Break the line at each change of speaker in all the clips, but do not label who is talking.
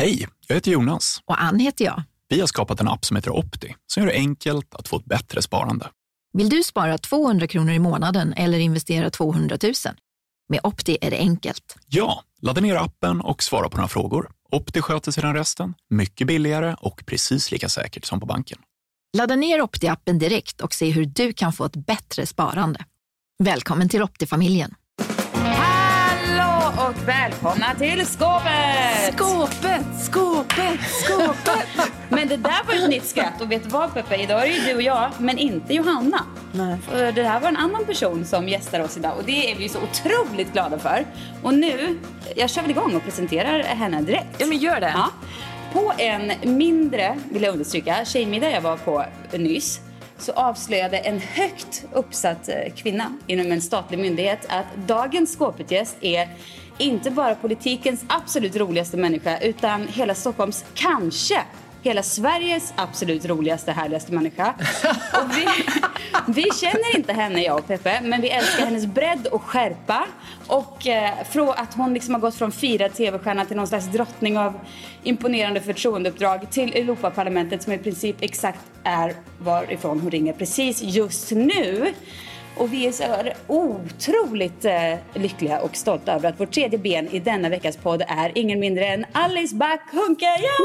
Hej, jag heter Jonas.
Och Ann heter jag.
Vi har skapat en app som heter Opti som gör det enkelt att få ett bättre sparande.
Vill du spara 200 kronor i månaden eller investera 200 000? Med Opti är det enkelt.
Ja, ladda ner appen och svara på några frågor. Opti sköter sedan resten, mycket billigare och precis lika säkert som på banken.
Ladda ner Opti-appen direkt och se hur du kan få ett bättre sparande. Välkommen till Opti-familjen.
Hallå och välkomna till skåpet!
Skåpet, skåpet, skåpet!
Men det där var ett nytt skratt och vet du vad Peppe? Idag är det ju du och jag, men inte Johanna.
Nej.
För det här var en annan person som gästar oss idag och det är vi så otroligt glada för. Och nu, jag kör väl igång och presenterar henne direkt.
Ja, men gör det.
Ja. På en mindre, vill jag understryka, tjejmiddag jag var på nyss så avslöjade en högt uppsatt eh, kvinna inom en statlig myndighet att dagens skåpetgäst är inte bara politikens absolut roligaste människa utan hela Stockholms, kanske hela Sveriges absolut roligaste, härligaste människa. Och vi, vi känner inte henne, jag och Peppe, men vi älskar hennes bredd och skärpa. Och eh, från att hon liksom har gått från firad tv-stjärna till någon slags drottning av imponerande förtroendeuppdrag till Europaparlamentet som i princip exakt är varifrån hon ringer precis just nu. Och vi är så otroligt eh, lyckliga och stolta över att vårt tredje ben i denna veckas podd är ingen mindre än Alice Back Hunke! Ja!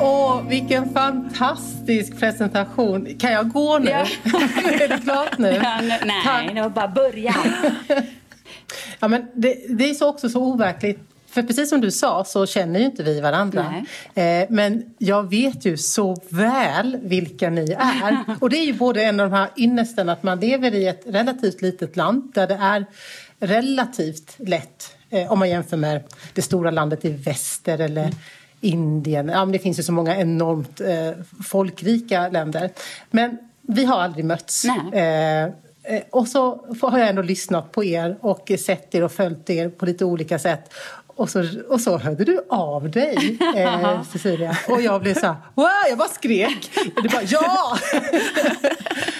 Åh, vilken fantastisk presentation. Kan jag gå nu?
Ja.
är det klart nu?
Ja, Nej,
Tack.
det var bara början.
Ja, men det, det är så också så overkligt. För precis som du sa så känner ju inte vi varandra. Eh, men jag vet ju så väl vilka ni är. Och det är ju både en av de här ynnesten att man lever i ett relativt litet land där det är relativt lätt eh, om man jämför med det stora landet i väster eller Indien. Ja, men det finns ju så många enormt eh, folkrika länder. Men vi har aldrig mötts. Eh, Eh, Och så har jag ändå lyssnat på er och sett er och följt er på lite olika sätt. Och så, och så hörde du av dig, eh, Cecilia. Och jag blev så här, wow, jag bara skrek. Du bara, ja!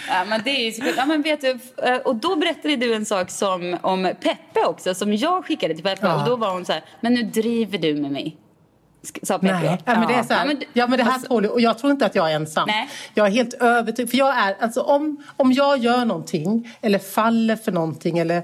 Ja, men det är ju. Ja, men vet du, eh, och då berättade du en sak som, om Peppe också, som jag skickade till Peppe.
Ja.
Och då var hon så här, men nu driver du med mig. Sa Peppe.
Nej, ja, men det är så här,
Ja, men
det här tål och jag tror inte att jag är ensam.
Nej.
Jag är helt övertygad. För jag är, alltså om, om jag gör någonting eller faller för någonting eller,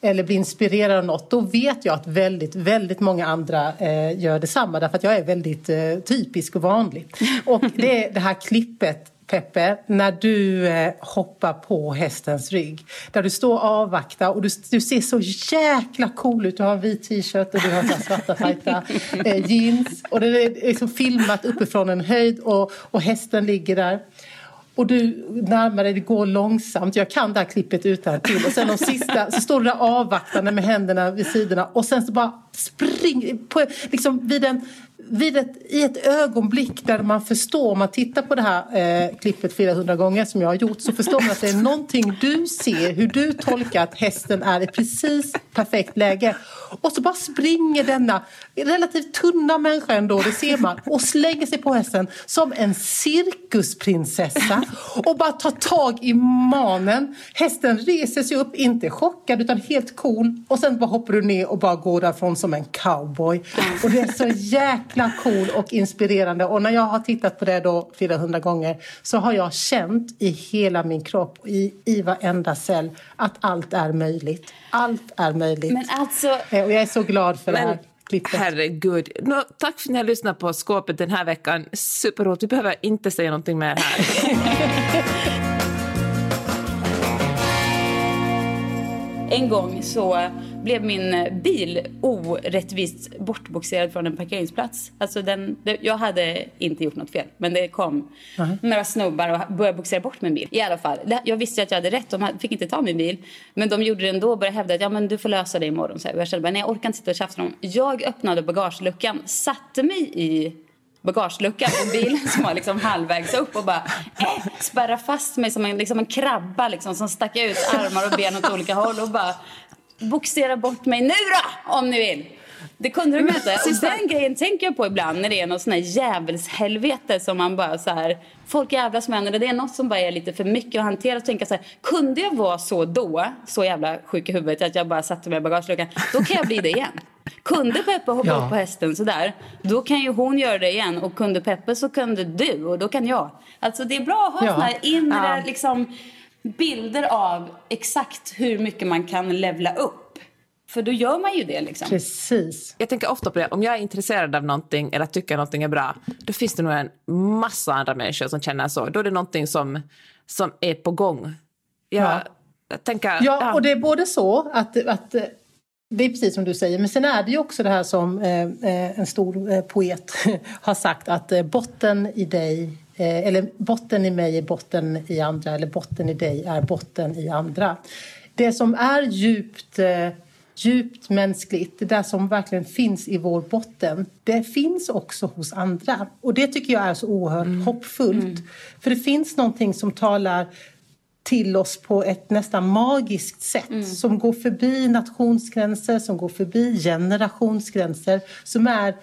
eller blir inspirerad av något, då vet jag att väldigt, väldigt många andra eh, gör detsamma. Därför att jag är väldigt eh, typisk och vanlig. Och det det här klippet Peppe, när du eh, hoppar på hästens rygg. Där du står och avvaktar och du, du ser så jäkla cool ut. Du har en vit t-shirt och du har svarta tajta eh, jeans. Och det är liksom filmat uppifrån en höjd och, och hästen ligger där. Och du närmar dig, det går långsamt. Jag kan det här klippet utan till. Och sen de sista så står du där avvaktande med händerna vid sidorna. Och sen så bara spring på, liksom vid en vid ett, i ett ögonblick där man förstår, om man tittar på det här eh, klippet 400 gånger som jag har gjort, så förstår man att det är någonting du ser, hur du tolkar att hästen är i precis perfekt läge. Och så bara springer denna relativt tunna människa ändå, det ser man, och slänger sig på hästen som en cirkusprinsessa och bara tar tag i manen. Hästen reser sig upp, inte chockad utan helt cool och sen bara hoppar du ner och bara går därifrån som en cowboy. Och det är så jäkla cool och inspirerande och när jag har tittat på det då 400 gånger så har jag känt i hela min kropp, i, i varenda cell, att allt är möjligt. Allt är möjligt.
Men alltså,
Eh, Och jag är så glad för det
Men
här klippet.
herregud. Nå, tack för att ni har lyssnat på Skåpet den här veckan. Superroligt. Vi behöver inte säga någonting mer här.
en gång så blev min eh, bil orättvist bortboxerad från en parkeringsplats. Alltså den, jag hade inte gjort något fel, men det kom mm. några snubbar och började boxera bort min bil. I alla fall, jag visste att jag hade rätt. De fick inte ta min bil, men de gjorde det ändå och började hävda att ja, men du får lösa det imorgon. Så här. Jag kände bara, nej, jag orkar inte sitta och tjafsa dem. Jag öppnade bagageluckan, satte mig i bagageluckan på bilen som var liksom halvvägs upp och bara eh, spärra fast mig som en, liksom en krabba liksom, som stack ut armar och ben åt olika håll och bara boxera bort mig nu då om ni vill. Det kunde de inte. Och den grejen tänker jag på ibland när det är något sån här djävulshelvete som man bara så här, folk jävlas med när det är något som bara är lite för mycket att hantera. Tänker jag så här, kunde jag vara så då, så jävla sjuk i huvudet att jag bara satte mig i bagageluckan, då kan jag bli det igen. Kunde Peppe hoppa ja. upp på hästen sådär, då kan ju hon göra det igen. Och kunde Peppe så kunde du och då kan jag. Alltså det är bra att ha ja. såna här inre ja. liksom, bilder av exakt hur mycket man kan levla upp. För då gör man ju det. Liksom.
Precis.
Jag tänker ofta på det. Om jag är intresserad av någonting eller tycker någonting är bra, då finns det nog en massa andra människor som känner så. Då är det någonting som, som är på gång. Jag, ja. jag tänker,
ja, ja, och det är både så att, att det är precis som du säger, men sen är det ju också det här som eh, eh en stor eh, poet har sagt att eh, botten i dig eh, eller botten i mig är botten i andra eller botten i dig är botten i andra. Det som är djupt eh, djupt mänskligt, det där som verkligen finns i vår botten, det finns också hos andra. Och det tycker jag är så oerhört mm. hoppfullt. Mm. För det finns någonting som talar till oss på ett nästan magiskt sätt mm. som går förbi nationsgränser, som går förbi generationsgränser, som är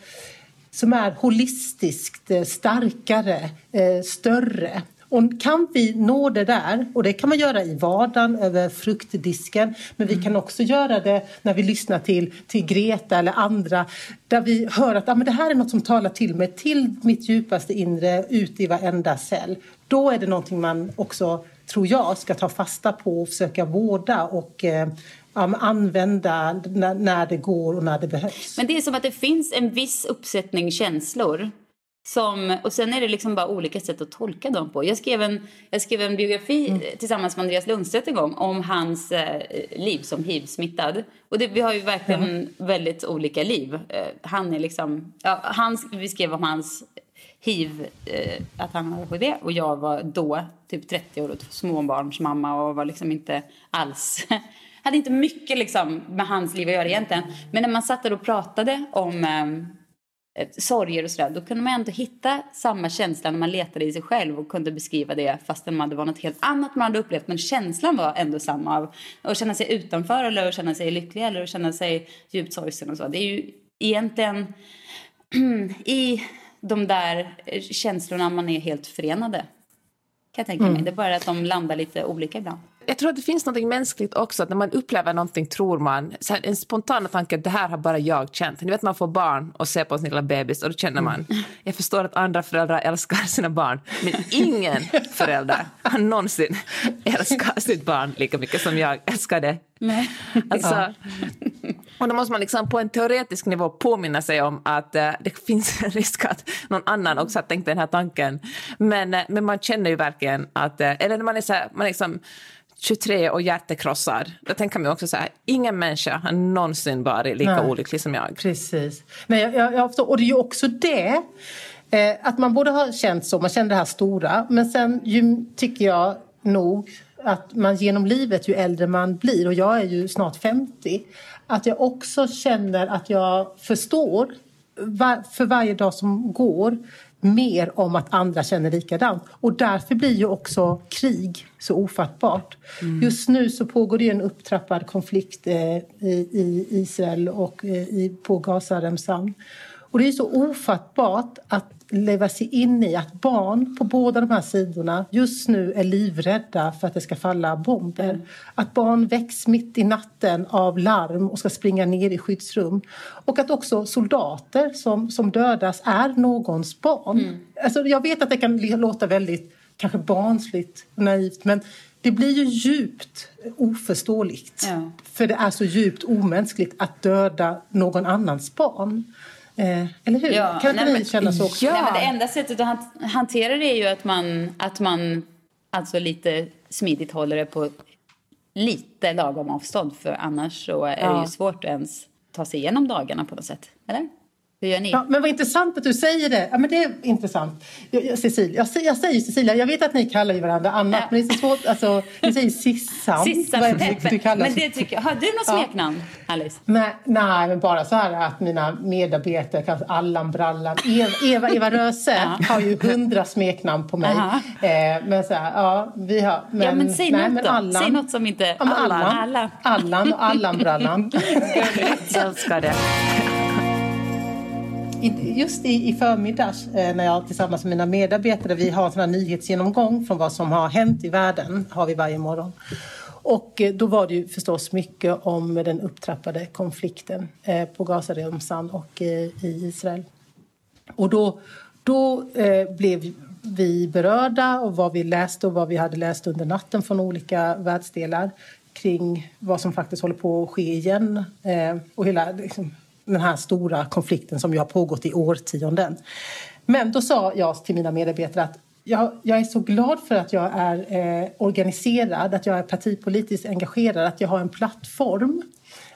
som är holistiskt eh, starkare, eh, större. Och kan vi nå det där, och det kan man göra i vardagen över fruktdisken men vi mm. kan också göra det när vi lyssnar till, till Greta eller andra där vi hör att ah, men det här är något som talar till mig, till mitt djupaste inre, ut i varenda cell. Då är det någonting man också, tror jag, ska ta fasta på och försöka vårda och använda när, när det går och när det behövs.
Men det är som att det finns en viss uppsättning känslor som, och sen är det liksom bara olika sätt att tolka dem på. Jag skrev en, jag skrev en biografi mm. tillsammans med Andreas Lundstedt en gång om hans eh, liv som hiv-smittad. Och det, vi har ju verkligen mm. väldigt olika liv. Eh, han är liksom, ja, han, vi skrev om hans hiv, eh, att han har hiv och jag var då typ 30 år och småbarnsmamma och var liksom inte alls hade inte mycket liksom med hans liv att göra egentligen. Men när man satt där och pratade om eh, Eh, sorger och sådär, då kunde man ändå hitta samma känsla när man letade i sig själv och kunde beskriva det fastän det var något helt annat man hade upplevt. Men känslan var ändå samma av att känna sig utanför eller att känna sig lycklig eller att känna sig djupt sorgsen och så. Det är ju egentligen i de där känslorna man är helt förenade. Kan jag tänka mig. Mm. Det är bara att de landar lite olika ibland
jag tror att det finns något mänskligt också, att när man upplever någonting tror man, så här, en spontan tanke att det här har bara jag känt. Ni vet man får barn och ser på sin lilla bebis och då känner man, mm. jag förstår att andra föräldrar älskar sina barn, men ingen förälder har någonsin älskat sitt barn lika mycket som jag älskar det. Nej. Alltså, och då måste man liksom på en teoretisk nivå påminna sig om att uh, det finns en risk att någon annan också har tänkt den här tanken. Men, uh, men man känner ju verkligen att, uh, eller när man är så här, man liksom 23 och hjärtekrossad. Då tänker man också så här, ingen människa har någonsin varit lika Nej. olycklig som jag.
Precis. Nej, jag, jag, jag förstår. Och det är ju också det, eh, att man borde ha känt så, man kände det här stora, men sen ju, tycker jag nog att man genom livet, ju äldre man blir, och jag är ju snart 50, att jag också känner att jag förstår var, för varje dag som går mer om att andra känner likadant. Och därför blir ju också krig så ofattbart. Mm. Just nu så pågår det en upptrappad konflikt eh, i, i, Israel och eh, i, på Gazaremsan. Och det är så ofattbart att leva sig in i att barn på båda de här sidorna just nu är livrädda för att det ska falla bomber. Mm. Att barn väcks mitt i natten av larm och ska springa ner i skyddsrum. Och att också soldater som, som dödas är någons barn. Mm. Alltså jag vet att det kan låta väldigt kanske barnsligt och naivt men det blir ju djupt oförståeligt. Ja. För det är så djupt omänskligt att döda någon annans barn. Eh, eller hur? Ja, kan inte ni känna så också?
Ja. Nej, men det enda sättet att hantera det är ju att man, att man alltså lite smidigt håller det på lite lagom avstånd för annars så är det ju svårt att ens ta sig igenom dagarna på något sätt. Eller? Hur gör ni?
Ja, men vad intressant att du säger det. Ja, men det är intressant. Jag, jag, Cecilia, jag, säger, jag säger Cecilia, jag vet att ni kallar ju varandra annat, ja. men det är så svårt. Alltså, ni säger Sissan.
Sissan vad är du kallar? Men det tycker jag. Har du något smeknamn, Alice?
Nej, nej, men bara så här att mina medarbetare kallas Allan Brallan. Eva, Eva, Eva Röse ja. har ju hundra smeknamn på mig. Eh, men så här, ja, vi har... Men,
ja, men säg nej, något då. Allan, säg något som inte...
Ja, Allan. Allan. Allan och Allan Brallan.
jag älskar det
just i, i förmiddags eh, när jag tillsammans med mina medarbetare, vi har en sån nyhetsgenomgång från vad som har hänt i världen, har vi varje morgon. Och eh, då var det ju förstås mycket om den upptrappade konflikten eh, på Gazaremsan och i Israel. Och då, då blev vi berörda och vad vi läste och vad vi hade läst under natten från olika världsdelar kring vad som faktiskt håller på att ske igen. och hela liksom, den här stora konflikten som ju har pågått i årtionden. Men då sa jag till mina medarbetare att jag, jag är så glad för att jag är eh, organiserad, att jag är partipolitiskt engagerad, att jag har en plattform.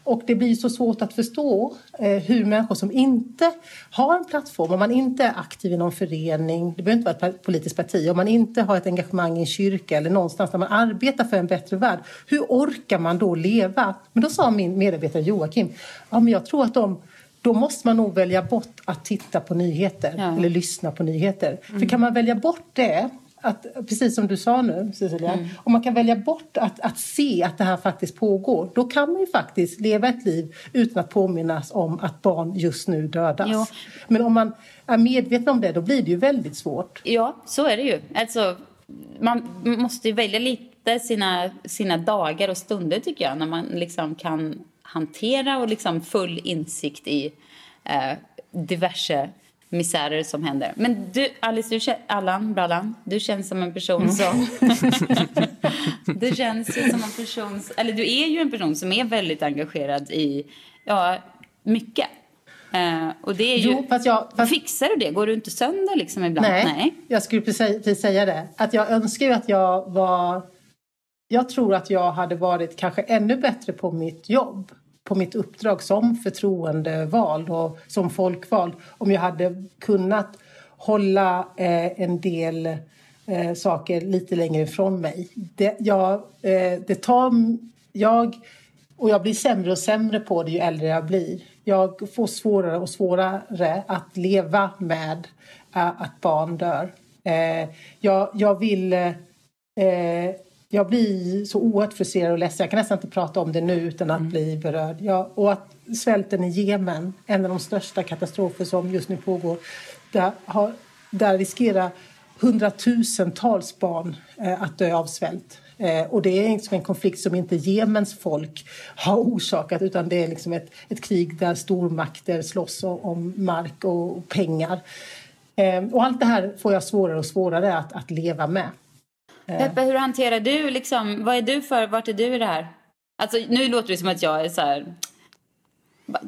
Och det blir så svårt att förstå eh, hur människor som inte har en plattform, om man inte är aktiv i någon förening, det behöver inte vara ett politiskt parti, om man inte har ett engagemang i en kyrka eller någonstans där man arbetar för en bättre värld, hur orkar man då leva? Men då sa min medarbetare Joakim, ja men jag tror att de då måste man nog välja bort att titta på nyheter ja. eller lyssna på nyheter. Mm. För kan man välja bort det att, precis som du sa nu, Cecilia, mm. om man kan välja bort att, att se att det här faktiskt pågår, då kan man ju faktiskt leva ett liv utan att påminnas om att barn just nu dödas. Jo. Men om man är medveten om det, då blir det ju väldigt svårt.
Ja, så är det ju. Alltså, man måste ju välja lite sina, sina dagar och stunder, tycker jag, när man liksom kan hantera och liksom full insikt i eh, diverse misärer som händer. Men du, Alice, du, Allan, Brallan, du känns som en person mm. som... du känns ju som en person... Eller du är ju en person som är väldigt engagerad i ja, mycket. Uh, och det är ju, jo, fast jag, fast... Fixar du det? Går du inte sönder liksom ibland?
Nej, Nej. jag skulle precis säga det. Att jag önskar ju att jag var... Jag tror att jag hade varit kanske ännu bättre på mitt jobb på mitt uppdrag som förtroendevald och som folkvald om jag hade kunnat hålla eh, en del eh, saker lite längre ifrån mig. Det, jag, eh, det tar jag och jag blir sämre och sämre på det ju äldre jag blir. Jag får svårare och svårare att leva med eh, att barn dör. Eh, jag, jag vill eh, jag blir så oerhört frustrerad och ledsen. Jag kan nästan inte prata om det nu utan att mm. bli berörd. Ja, och att svälten i Jemen, en av de största katastrofer som just nu pågår, där, har, där riskerar hundratusentals barn eh, att dö av svält. Eh, och det är liksom en konflikt som inte Jemens folk har orsakat utan det är liksom ett, ett krig där stormakter slåss om, mark och pengar. Eh, och allt det här får jag svårare och svårare att, att leva med.
Peppe, hur hanterar du liksom, vad är du för, vart är du i det här? Alltså nu låter det som att jag är så här,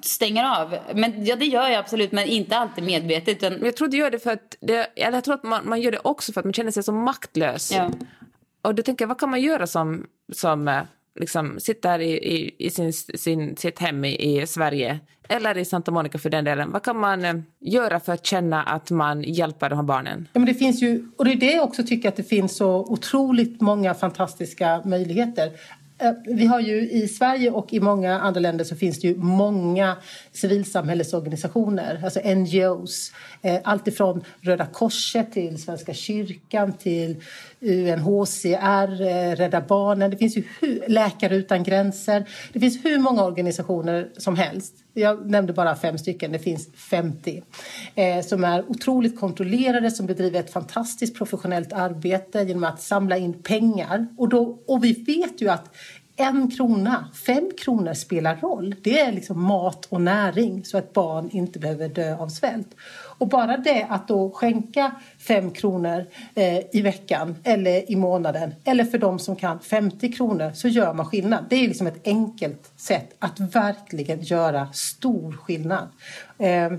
stänger av. Men ja, det gör jag absolut, men inte alltid medvetet. Utan...
Jag tror du gör det för att, det, eller jag tror att man, man gör det också för att man känner sig så maktlös. Ja. Och då tänker jag, vad kan man göra som, som eh, liksom sitter i, i, i sin, sin, sitt hem i, i, Sverige eller i Santa Monica för den delen. Vad kan man eh, göra för att känna att man hjälper de här barnen?
Ja, men det finns ju, och det är det jag också tycker att det finns så otroligt många fantastiska möjligheter. Eh, vi har ju i Sverige och i många andra länder så finns det ju många civilsamhällesorganisationer, alltså NGOs. Eh, alltifrån allt ifrån Röda Korset till Svenska kyrkan till UNHCR, eh, Rädda Barnen. Det finns ju Läkare utan gränser. Det finns hur många organisationer som helst. Jag nämnde bara fem stycken, det finns 50. Eh, som är otroligt kontrollerade, som bedriver ett fantastiskt professionellt arbete genom att samla in pengar. Och, då, och vi vet ju att en krona, fem kronor spelar roll. Det är liksom mat och näring så att barn inte behöver dö av svält. Och bara det att då skänka fem kronor eh, i veckan eller i månaden eller för de som kan 50 kronor så gör man skillnad. Det är liksom ett enkelt sätt att verkligen göra stor skillnad. Eh,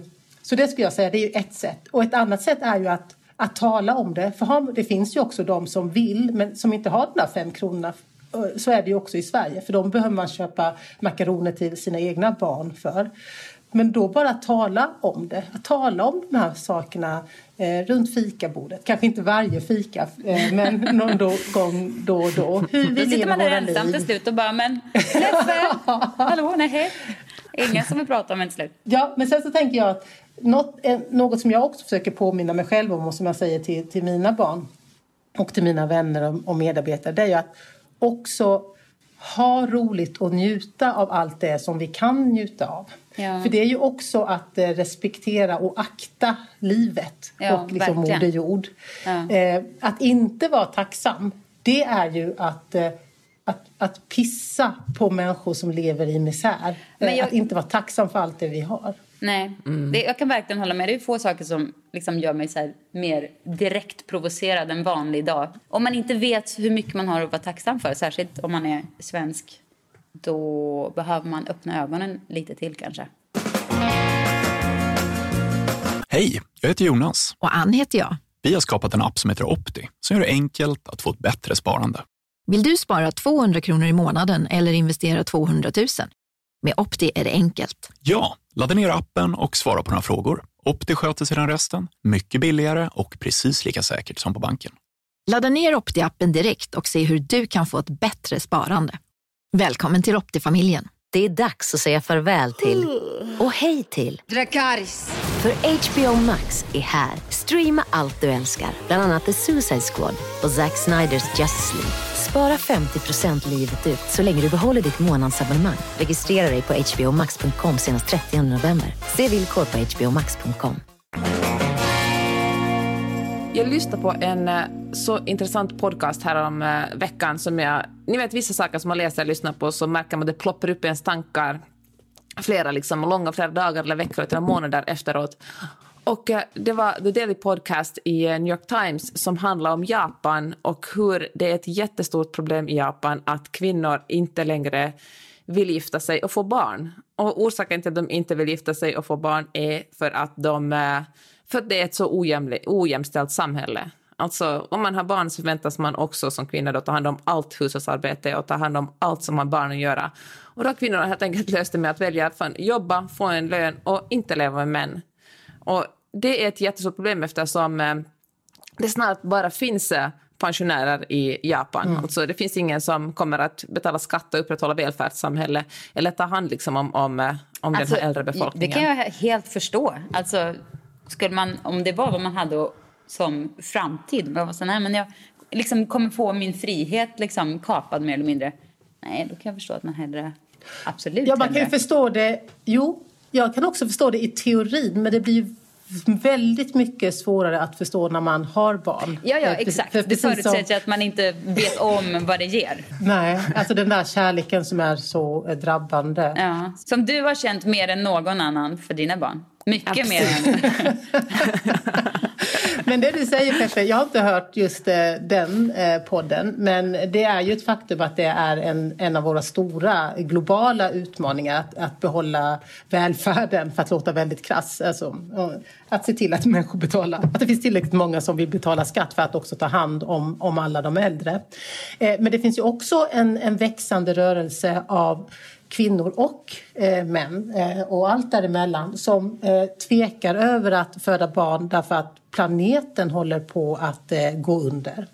så det skulle jag säga, det är ju ett sätt. Och ett annat sätt är ju att att tala om det. För det finns ju också de som vill men som inte har de där fem kronorna eh, så är det ju också i Sverige. För de behöver man köpa makaroner till sina egna barn för. Men då bara tala om det. Tala om de här sakerna eh, runt fikabordet. Kanske inte varje fika, eh, men någon då, gång då och då. Hur vi
sitter man där ensam till slut och bara, men Leffe, hallå, nej. Ingen som vill prata om en till slut.
Ja, men sen så tänker jag att något, eh, något som jag också försöker påminna mig själv om och som jag säger till, till mina barn och till mina vänner och, och medarbetare det är ju att också ha roligt och njuta av allt det som vi kan njuta av.
Ja.
För det är ju också att eh, respektera och akta livet
Ja,
och liksom. Moder Jord.
Ja.
Eh, att inte vara tacksam, det är ju att eh, att, att pissa på människor som lever i misär.
Men
Eh,
jag-
Att inte vara tacksam för allt det vi har.
Nej,
Mm.
det, jag kan verkligen hålla med. Det är få saker som liksom gör mig så här mer direkt provocerad en vanlig dag. Om man inte vet hur mycket man har att vara tacksam för, särskilt om man är svensk, då behöver man öppna ögonen lite till kanske.
Hej, jag heter Jonas.
Och Ann heter jag.
Vi har skapat en app som heter Opti som gör det enkelt att få ett bättre sparande.
Vill du spara 200 kronor i månaden eller investera 200 000? Med Opti är det enkelt.
Ja, ladda ner appen och svara på några frågor. Opti sköter sedan resten, mycket billigare och precis lika säkert som på banken.
Ladda ner Opti-appen direkt och se hur du kan få ett bättre sparande. Välkommen till Opti-familjen.
Det är dags att säga farväl till och hej till
Dracarys.
För HBO Max är här. Streama allt du älskar, bland annat The Suicide Squad och Zack Sniders Justice League. Spara 50% livet ut så länge du behåller ditt månadsabonnemang. Registrera dig på hbomax.com senast 30 november. Se villkor på hbomax.com.
Jag lyssnade på en eh, så intressant podcast här om eh, veckan som jag... Ni vet vissa saker som man läser och lyssnar på så märker man att det ploppar upp i ens tankar flera liksom, långa flera dagar eller veckor eller månader efteråt. Och eh, det var The Daily Podcast i eh, New York Times som handlar om Japan och hur det är ett jättestort problem i Japan att kvinnor inte längre vill gifta sig och få barn. Och orsaken till att de inte vill gifta sig och få barn är för att, de, för att det är ett så ojämli, ojämställt samhälle. Alltså, om man har barn så förväntas man också som kvinna då ta hand om allt hushållsarbete och ta hand om allt som har barn att göra. Och då har kvinnorna helt enkelt löst det med att välja att jobba, få en lön och inte leva med män. Och det är ett jättestort problem eftersom eh, det snart bara finns eh, pensionärer i Japan. Alltså, det finns ingen som kommer att betala skatt och upprätthålla välfärdssamhälle eller ta hand liksom, om, om, eh, om den här äldre befolkningen.
Alltså, Det kan jag helt förstå. Alltså, skulle man, om det var vad man hade som framtid, man var så, nej, men jag liksom kommer få min frihet liksom, kapad mer eller mindre. Nej, då kan jag förstå att man hellre... Absolut
Ja, man kan
hellre.
förstå det. Jo, jag kan också förstå det i teorin, men det blir väldigt mycket svårare att förstå när man har barn.
Ja, ja, exakt.
för
Det
precis som-
förutsätter att man inte vet om vad det ger.
Nej, alltså den där kärleken som är så eh, drabbande.
Ja. Som du har känt mer än någon annan för dina barn. Mycket mer
Absolut.
än...
Men det du säger Peppe, jag har inte hört just eh, den eh, podden. Men det är ju ett faktum att det är en, en av våra stora globala utmaningar. Att, att behålla välfärden, för att låta väldigt krass. Alltså, att se till att människor betalar, att det finns tillräckligt många som vill betala skatt för att också ta hand om, om alla de äldre. Eh, men det finns ju också en, en växande rörelse av kvinnor och eh, män eh, och allt däremellan som eh, tvekar över att föda barn därför att planeten håller på att eh, gå under.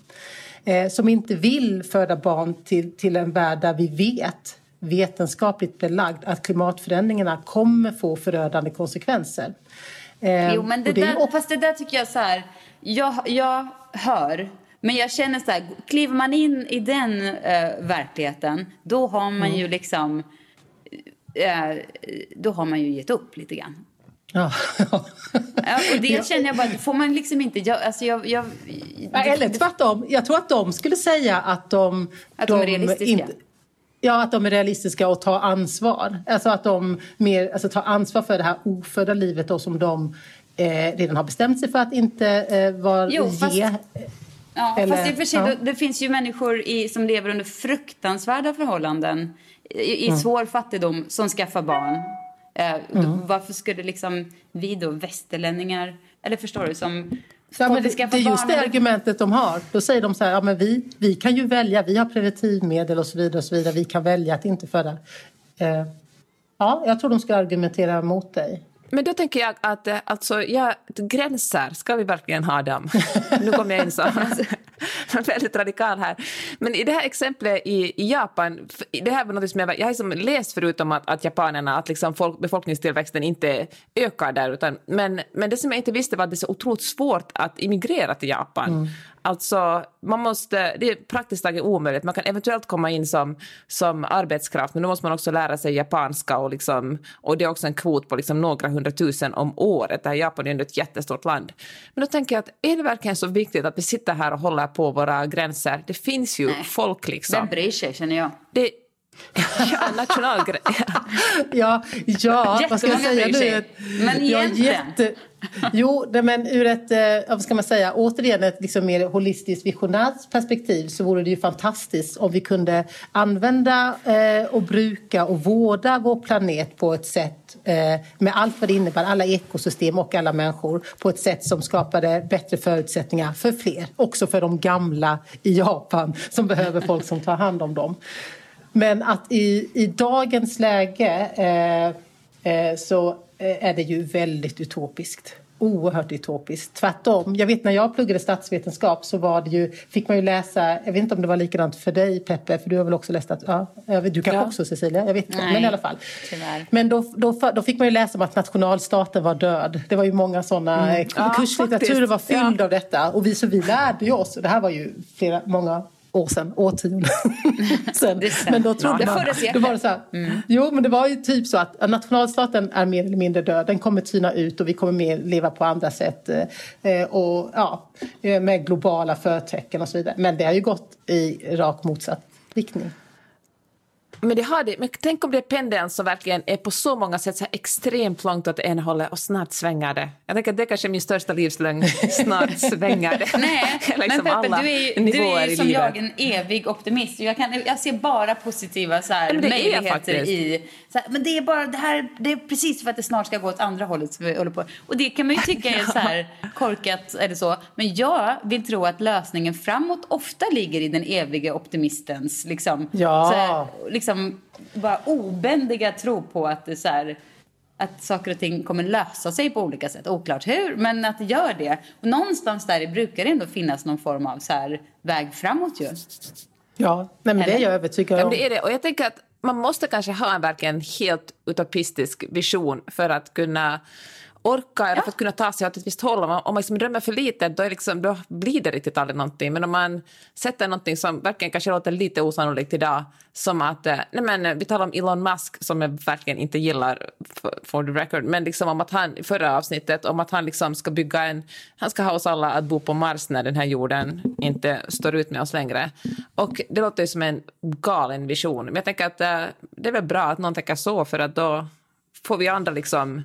Eh, som inte vill föda barn till, till en värld där vi vet vetenskapligt belagd att klimatförändringarna kommer få förödande konsekvenser. Eh,
Jo, men det
och ju
där, fast det där tycker jag så här... Jag, jag hör, men jag känner så här... Kliver man in i den eh, verkligheten, då har man
Mm.
ju liksom... eh, då har man ju gett upp lite grann.
Ja.
Ja, och det känner jag bara, får man liksom inte... Jag, alltså jag, jag,
Ja, Eller tvärtom. Jag tror att de skulle säga att de...
Att de är realistiska.
ja, att de är realistiska och tar ansvar. Alltså att de mer, alltså, tar ansvar för det här ofödda livet då, som de eh, redan har bestämt sig för att inte eh, var,
Jo, fast-
ge.
Ja,
Eller-
fast i och för sig,
ja.
det, det finns ju människor i, som lever under fruktansvärda förhållanden i, i svår fattigdom som skaffar barn. Eh,
Mm.
varför skulle liksom vi då, västerlänningar, eller förstår du, som
Ja, men det, det är just det argumentet de har. Då säger de så här, ja, men vi, vi kan ju välja, vi har preventivmedel och så vidare. och så vidare. Vi kan välja att inte föda. Eh, ja, jag tror de skulle argumentera mot dig.
Men då tänker jag att eh, alltså, ja, gränser, ska vi verkligen ha dem? nu kommer jag in som väldigt radikal här. Men i det här exemplet i, i Japan, det här var något som jag, jag har liksom läst förut om att, att japanerna, att liksom folk, befolkningstillväxten inte ökar där, utan, men, men det som jag inte visste var att det är så otroligt svårt att immigrera till Japan. Mm. Alltså, man måste, det är praktiskt taget omöjligt. Man kan eventuellt komma in som, som arbetskraft, men då måste man också lära sig japanska och, liksom, och det är också en kvot på liksom några hundratusen om året. Det här Japan är ändå ett jättestort land. Men då tänker jag att är det verkligen så viktigt att vi sitter här och håller på våra gränser? Det finns ju Nej. folk liksom.
Vem bryr sig, känner jag.
Det, Ja, nationalgrej.
ja, ja vad ska jag säga nu?
Men egentligen?
Ja, jätte, jo, men ur ett, eh, vad ska man säga, återigen ett liksom mer holistiskt visionärt perspektiv så vore det ju fantastiskt om vi kunde använda eh, och bruka och vårda vår planet på ett sätt eh, med allt vad det innebär, alla ekosystem och alla människor på ett sätt som skapade bättre förutsättningar för fler. Också för de gamla i Japan som behöver folk som tar hand om dem. Men att i, i dagens läge eh, eh, så eh, är det ju väldigt utopiskt. Oerhört utopiskt. Tvärtom. Jag vet när jag pluggade statsvetenskap så var det ju, fick man ju läsa, jag vet inte om det var likadant för dig Peppe, för du har väl också läst att, ja, du kanske ja. också Cecilia, jag vet inte, men i alla fall.
Tyvärr.
Men då, då, då, fick man ju läsa om att nationalstaten var död. Det var ju många sådana, mm. ja, kurslitteraturer var fylld ja. av detta och vi, så vi lärde ju oss, det här var ju flera, många år sedan, årtionden sen. Men då trodde man, då var det så här, mm. Jo, men det var ju typ så att nationalstaten är mer eller mindre död. Den kommer tyna ut och vi kommer mer leva på andra sätt. Eh, och ja, eh, med globala förtecken och så vidare. Men det har ju gått i rakt motsatt riktning.
Men, det har det, men tänk om det är pendeln som verkligen är på så många sätt så extremt långt åt ena hållet och snart svänger det. Jag tänker att det kanske är min största livslögn, snart svänger det.
Nej, liksom men Peppe, du är, du är ju som livet. jag en evig optimist. Jag, kan, jag ser bara positiva så här, möjligheter i... Här, men det är bara det här, det är precis för att det snart ska gå åt andra hållet som vi håller på. Och det kan man ju tycka är så här korkat eller så. Men jag vill tro att lösningen framåt ofta ligger i den eviga optimistens liksom,
ja.
så här, liksom liksom bara obändiga tro på att det så här, att saker och ting kommer lösa sig på olika sätt. Oklart hur, men att det gör det. Och någonstans där brukar det ändå finnas någon form av så här, väg framåt ju.
Ja, nej, men det är jag övertygad om.
Ja, det är det. Och jag tänker att man måste kanske ha en verkligen helt utopistisk vision för att kunna orka eller ja. för att kunna ta sig åt ett visst håll. Om man, om man liksom drömmer för lite då, är liksom, då blir det riktigt aldrig någonting. Men om man sätter någonting som verkligen kanske låter lite osannolikt idag som att, eh, nej men vi talar om Elon Musk som jag verkligen inte gillar for, for the record, men liksom om att han, förra avsnittet, om att han liksom ska bygga en, han ska ha oss alla att bo på Mars när den här jorden inte står ut med oss längre. Och det låter ju som en galen vision, men jag tänker att äh, det är väl bra att någon tänker så för att då får vi andra liksom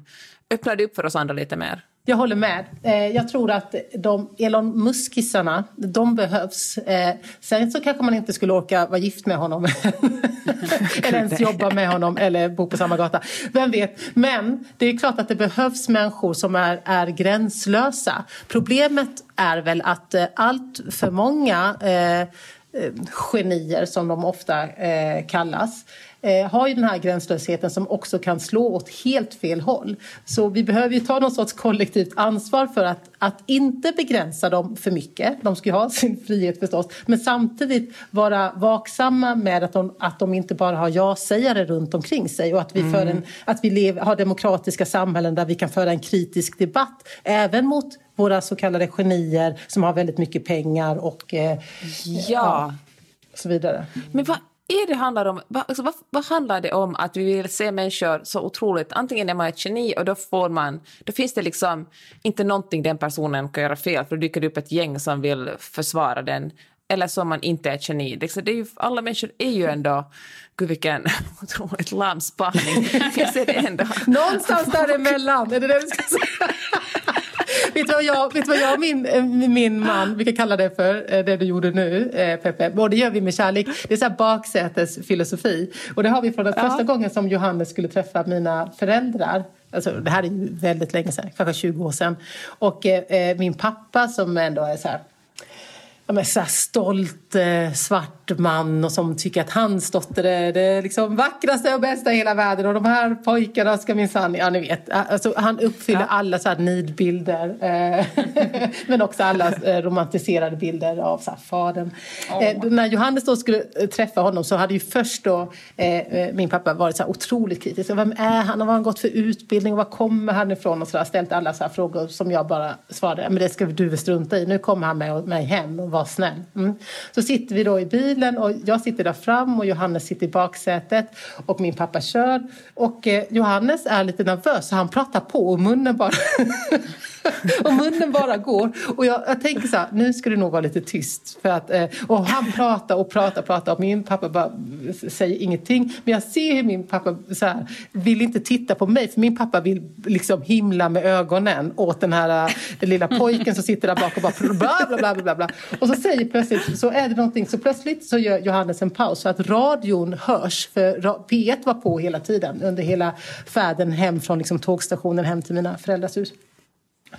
öppnar det upp för oss andra lite mer.
Jag håller med. Eh, jag tror att de Elon Muskisarna, de behövs. Eh, sen så kanske man inte skulle orka vara gift med honom. eller ens jobba med honom eller bo på samma gata. Vem vet. Men det är klart att det behövs människor som är, är gränslösa. Problemet är väl att eh, allt för många eh, genier, som de ofta eh, kallas, eh, har ju den här gränslösheten som också kan slå åt helt fel håll. Så vi behöver ju ta någon sorts kollektivt ansvar för att, att inte begränsa dem för mycket. De ska ju ha sin frihet förstås. Men samtidigt vara vaksamma med att de, att de inte bara har ja-sägare runt omkring sig och att vi, mm. för en, att vi lever, har demokratiska samhällen där vi kan föra en kritisk debatt även mot våra så kallade genier som har väldigt mycket pengar och eh,
ja. ja
så vidare.
Men vad är det handlar om, vad, alltså, vad, vad, handlar det om att vi vill se människor så otroligt... Antingen är man ett geni och då, får man, då finns det liksom inte någonting den personen kan göra fel för då dyker det upp ett gäng som vill försvara den. Eller så man inte är ett geni. Det är ju, alla människor är ju ändå... Gud, vilken otroligt lam spaning.
Någonstans däremellan, är det det du ska säga? vet, du vad jag, vet vad jag och min, eh, min man brukar kalla det för, eh, det du gjorde nu, eh, Peppe? Och det gör vi med kärlek. Det är så här baksätesfilosofi. Och det har vi från den ja. första gången som Johannes skulle träffa mina föräldrar. Alltså, det här är ju väldigt länge sedan, kanske 20 år sedan. Och eh, min pappa som ändå är så här ja, men så stolt eh, svart man och som tycker att hans dotter är det liksom vackraste och bästa i hela världen och de här pojkarna ska minsann, ja ni vet, alltså, han uppfyller ja. alla så här nidbilder eh, men också alla eh, romantiserade bilder av så här, fadern. Oh. när Johannes då skulle träffa honom så hade ju först då min pappa varit så här otroligt kritisk. Vem är han och vad har han gått för utbildning och var kommer han ifrån och så där, ställt alla så här frågor som jag bara svarade, men det ska du väl strunta i, nu kommer han med mig hem var snäll. Mm. Så sitter vi då i bilen och jag sitter där fram och Johannes sitter i baksätet och min pappa kör. Och eh, Johannes är lite nervös så han pratar på och munnen bara och munnen bara går. Och jag, jag, tänker så här, nu ska det nog vara lite tyst. För att, eh, och han pratar och pratar och pratar och min pappa bara säger ingenting. Men jag ser hur min pappa så här, vill inte titta på mig för min pappa vill liksom himla med ögonen åt den här den lilla pojken som sitter där bak och bara bla bla bla bla bla. Och så säger plötsligt, så är det någonting, så plötsligt så gör Johannes en paus så att radion hörs. För P1 var på hela tiden under hela färden hem från liksom, tågstationen hem till mina föräldrars hus.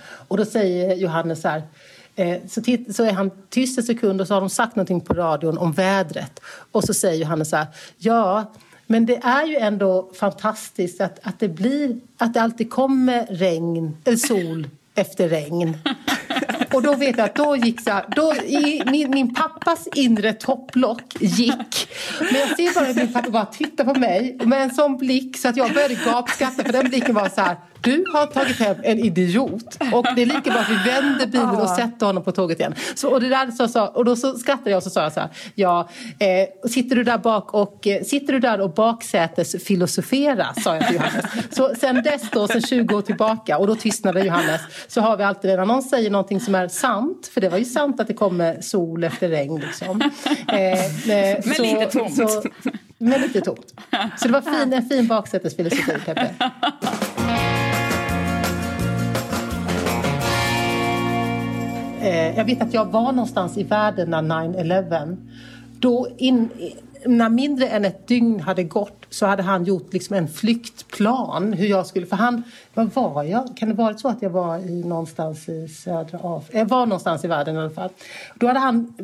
Och då säger Johannes så här eh, så, så är han tyst en sekund och så har de sagt någonting på radion om vädret. Och så säger Johannes så här, ja, men det är ju ändå fantastiskt att, att, det, blir, att det alltid kommer regn, eller sol efter regn. Och då vet jag att då gick så här, då, i, min, min, pappas inre topplock gick. Men jag ser bara att min pappa bara tittar på mig med en sån blick så att jag började gapskratta för den blicken var så här du har tagit hem en idiot och det är lika bra att vi vänder bilen och sätter honom på tåget igen. Så, och, det där, så, så, och då så skrattade jag och så sa jag så här, ja, eh, sitter du där bak och eh, sitter du där och baksätes filosofera, sa jag till Johannes. Så sen dess då, sen 20 år tillbaka, och då tystnade Johannes, så har vi alltid när någon säger någonting som är sant, för det var ju sant att det kommer sol efter regn liksom. Eh,
eh, men så, lite tomt. Så,
men lite tomt. Så det var fin, en fin baksätesfilosofi, Peppe. Eh, jag vet att jag var någonstans i världen när 9-11. Då in, när mindre än ett dygn hade gått så hade han gjort liksom en flyktplan. Hur jag skulle, för han, var var jag? Kan det varit så att jag var i någonstans i södra Afrika? Jag var någonstans i världen i alla fall. Då hade han,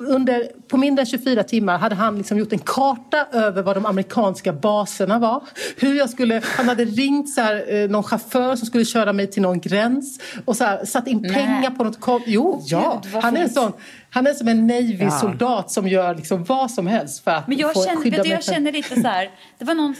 under, på mindre än 24 timmar hade han liksom gjort en karta över vad de amerikanska baserna var. Hur jag skulle, han hade ringt så här, eh, någon chaufför som skulle köra mig till någon gräns och så här, satt in pengar på något... Jo, ja. han är en sån han är som en Navy-soldat ja. som gör liksom vad som helst för att
Men jag
få
känner, skydda vet du, Jag känner lite så här, det var någon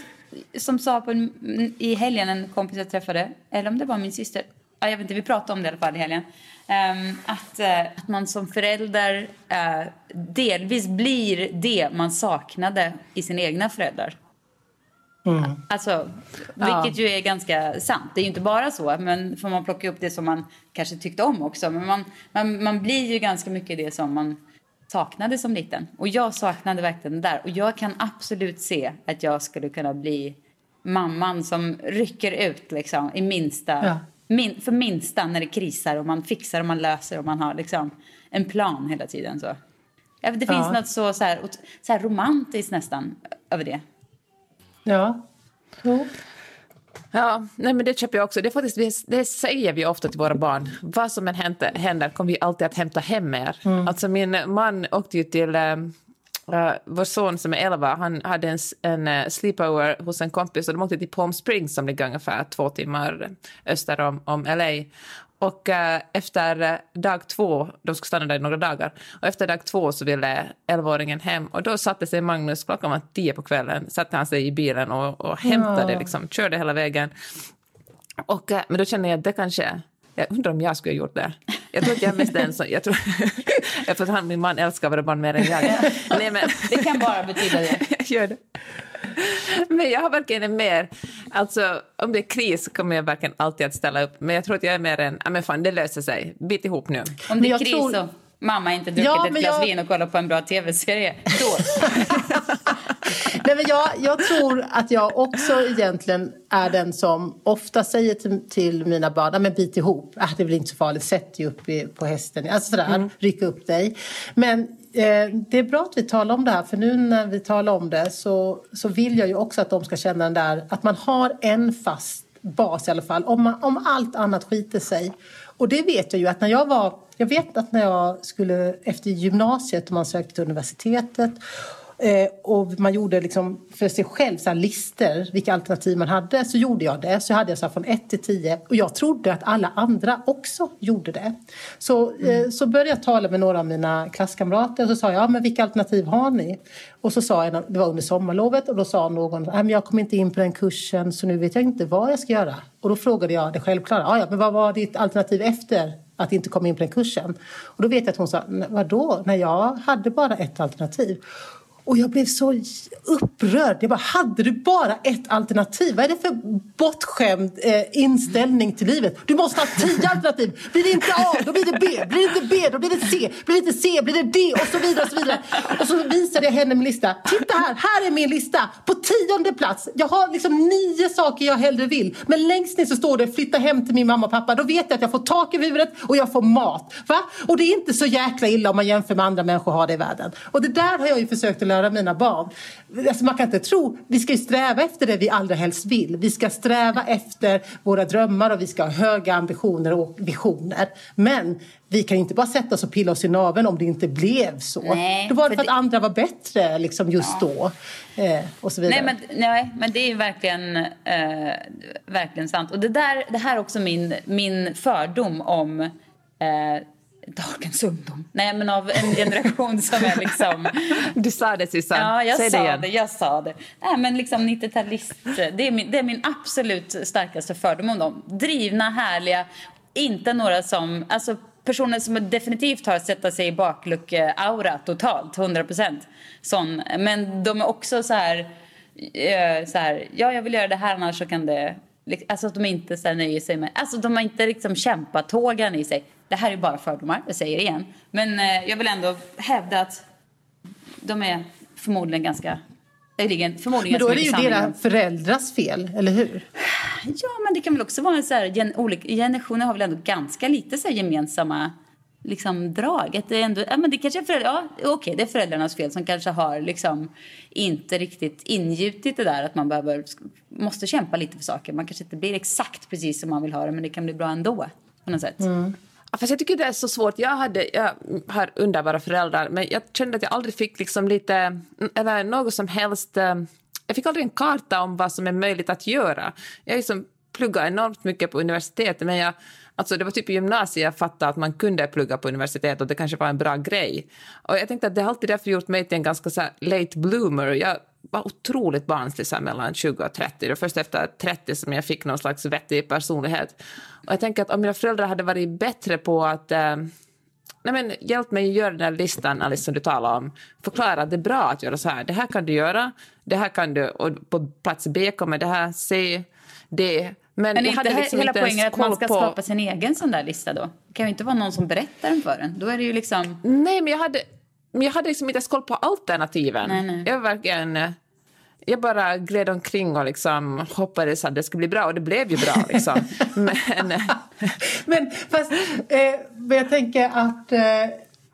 som sa på en, i helgen, en kompis jag träffade, eller om det var min syster, jag vet inte, vi pratade om det i alla fall i helgen, um, att, uh, att man som förälder uh, delvis blir det man saknade i sina egna föräldrar. Mm. Alltså, vilket ja. ju är ganska sant. Det är ju inte bara så, men får man plocka upp det som man kanske tyckte om också. Men man, man, man blir ju ganska mycket det som man saknade som liten. Och jag saknade verkligen det där. Och jag kan absolut se att jag skulle kunna bli mamman som rycker ut liksom, i minsta, ja. min, för minsta när det krisar och man fixar och man löser och man har liksom, en plan hela tiden. Så. Ja, det finns ja. något så, så, här, så här romantiskt nästan över det.
Ja. Jo.
Ja, nej men det köper jag också. Det, faktiskt, det säger vi ofta till våra barn. Vad som än händer, kommer vi alltid att hämta hem er. Mm. Alltså min man åkte ju till Uh, vår son som är 11 han hade en, en uh, sleepover hos en kompis och de åkte till Palm Springs som ligger ungefär två timmar öster om, om LA. Och uh, efter dag två, de skulle stanna där i några dagar, och efter dag två så ville 11-åringen hem och då satte sig Magnus, klockan var tio på kvällen, satte han sig i bilen och, och hämtade, ja. liksom, körde hela vägen. Och, men då kände jag att det kanske, jag undrar om jag skulle ha gjort det. Jag tror att jag är mest en som... Jag tror, att han, min man älskar våra barn mer än jag.
Nej, men, det kan bara betyda det.
jag gör det. Men jag har verkligen mer... Alltså, om det är kris kommer jag verkligen alltid att ställa upp. Men jag tror att jag är mer en... Ja, men fan, det löser sig. Bit ihop nu.
Om det är kris tror... så mamma inte druckit ja, ett glas jag... vin och kollat på en bra tv-serie, då...
Nej, men jag, jag tror att jag också egentligen är den som ofta säger till, till mina barn, men bit ihop, ah, det blir inte så farligt, sätt dig upp i, på hästen, alltså sådär, mm. ryck upp dig. Men Eh, det är bra att vi talar om det här, för nu när vi talar om det så, så vill jag ju också att de ska känna den där, att man har en fast bas i alla fall. Om, man, om allt annat skiter sig. Och det vet jag ju att när jag var... Jag vet att när jag skulle efter gymnasiet och man sökte till universitetet och man gjorde liksom för sig själv så lister, vilka alternativ man hade. Så gjorde jag det. Så hade jag så från 1 till 10. Och jag trodde att alla andra också gjorde det. Så, mm. eh, så började jag tala med några av mina klasskamrater. Och så sa jag, ja, men vilka alternativ har ni? Och så sa jag, det var under sommarlovet. Och då sa någon, nej men jag kom inte in på den kursen så nu vet jag inte vad jag ska göra. Och då frågade jag det självklara, ja, men vad var ditt alternativ efter att inte komma in på den kursen? Och då vet jag att hon sa, vadå? Nej, jag hade bara ett alternativ. Och jag blev så upprörd. Jag bara, hade du bara ett alternativ? Vad är det för bortskämd eh, inställning till livet? Du måste ha tio alternativ. Blir det inte A, då blir det B. Blir det inte B, då blir det C. Blir det inte C, blir det D och så vidare. Och så, vidare. Och så visade jag henne min lista. Titta här, här är min lista. På tionde plats. Jag har liksom nio saker jag hellre vill. Men längst ner så står det flytta hem till min mamma och pappa. Då vet jag att jag får tak över huvudet och jag får mat. Va? Och det är inte så jäkla illa om man jämför med andra människor har det i världen. Och det där har jag ju försökt att lära mina barn. Alltså man kan inte tro, vi ska ju sträva efter det vi allra helst vill. Vi ska sträva efter våra drömmar och vi ska ha höga ambitioner och visioner. Men vi kan inte bara sätta oss och pilla oss i naveln om det inte blev så. Nej, då var det för, för att andra var bättre liksom just ja. då. Eh, och så vidare.
Nej men, nej, men det är verkligen, eh, verkligen sant. Och det, där, det här är också min, min fördom om eh, dagens ungdom. Nej, men av en generation som är liksom...
Du sa det, Susanne.
Ja, jag
Säg
sa
det, igen.
det. Jag sa det. Nej, men liksom 90-talister. Det, är min, det är min absolut starkaste fördom om dem. Drivna, härliga, inte några som... Alltså, personer som definitivt har sätta sig i baklucke-aura totalt, 100 procent. Men de är också så här, eh, så här... Ja, jag vill göra det här, annars så kan det... Alltså att de inte så nöjer sig med... Alltså de har inte liksom kämpatågan i sig. Det här är bara fördomar, jag säger det igen. Men eh, jag vill ändå hävda att de är förmodligen ganska...
Förmodligen men då är det ju deras föräldrars fel, eller hur?
Ja, men det kan väl också vara så här, gen, olika generationer har väl ändå ganska lite så gemensamma liksom, drag. Att det, är ändå, ja, men det kanske är föräldrar, ja, okej, det är föräldrarnas fel som kanske har liksom, inte riktigt ingjutit det där att man behöver, måste kämpa lite för saker. Man kanske inte blir exakt precis som man vill ha det, men det kan bli bra ändå på något sätt. Mm.
Fast jag tycker det är så svårt. Jag, hade, jag har underbara föräldrar men jag kände att jag aldrig fick liksom lite, mm, eller något som helst... Eh, jag fick aldrig en karta om vad som är möjligt att göra. Jag liksom pluggade enormt mycket på universitetet men jag, alltså det var typ i gymnasiet jag fattade att man kunde plugga på universitet och det kanske var en bra grej. Och jag tänkte att det har alltid därför gjort mig till en ganska så late bloomer. Jag var otroligt barnslig så mellan 20 och 30. Det var först efter 30 som jag fick någon slags vettig personlighet. Och jag tänker att om mina föräldrar hade varit bättre på att eh, nej men, hjälp mig göra den här listan Alice, som du talar om. Förklara att det är bra att göra så här. Det här kan du göra, det här kan du, och på plats B kommer det här, C, D.
Men, men jag hade liksom hela inte poängen att man ska på... skapa sin egen sån där lista då? Det kan ju inte vara någon som berättar den för en. Då är det ju liksom...
Nej, men jag hade, jag hade liksom inte ens koll på alternativen. Nej, nej. Jag verkligen... Jag bara gled omkring och liksom hoppades att det skulle bli bra, och det blev ju bra. Liksom. men,
men, fast, eh, jag tänker att... Eh,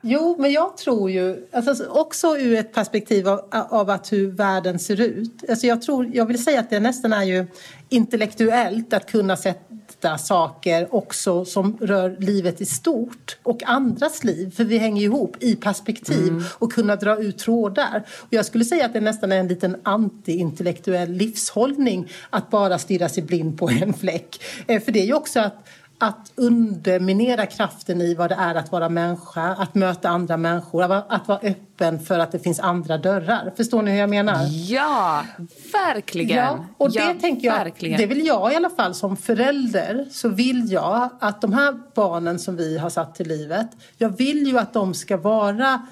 jo, men jag tror ju... Alltså, också ur ett perspektiv av, av att hur världen ser ut. Alltså, jag, tror, jag vill säga att det nästan är ju intellektuellt att kunna sätta hitta saker också som rör livet i stort och andras liv, för vi hänger ihop i perspektiv mm. och kunna dra ut trådar. Och jag skulle säga att det nästan är en liten anti-intellektuell livshållning att bara stirra sig blind på en fläck. Eh, för det är ju också att att underminera kraften i vad det är att vara människa, att möta andra människor, att vara öppen för att det finns andra dörrar. Förstår ni hur jag menar?
Ja, verkligen! Ja,
och det
ja,
tänker jag, verkligen. det vill jag i alla fall som förälder, så vill jag att de här barnen som vi har satt till livet, jag vill ju att de ska vara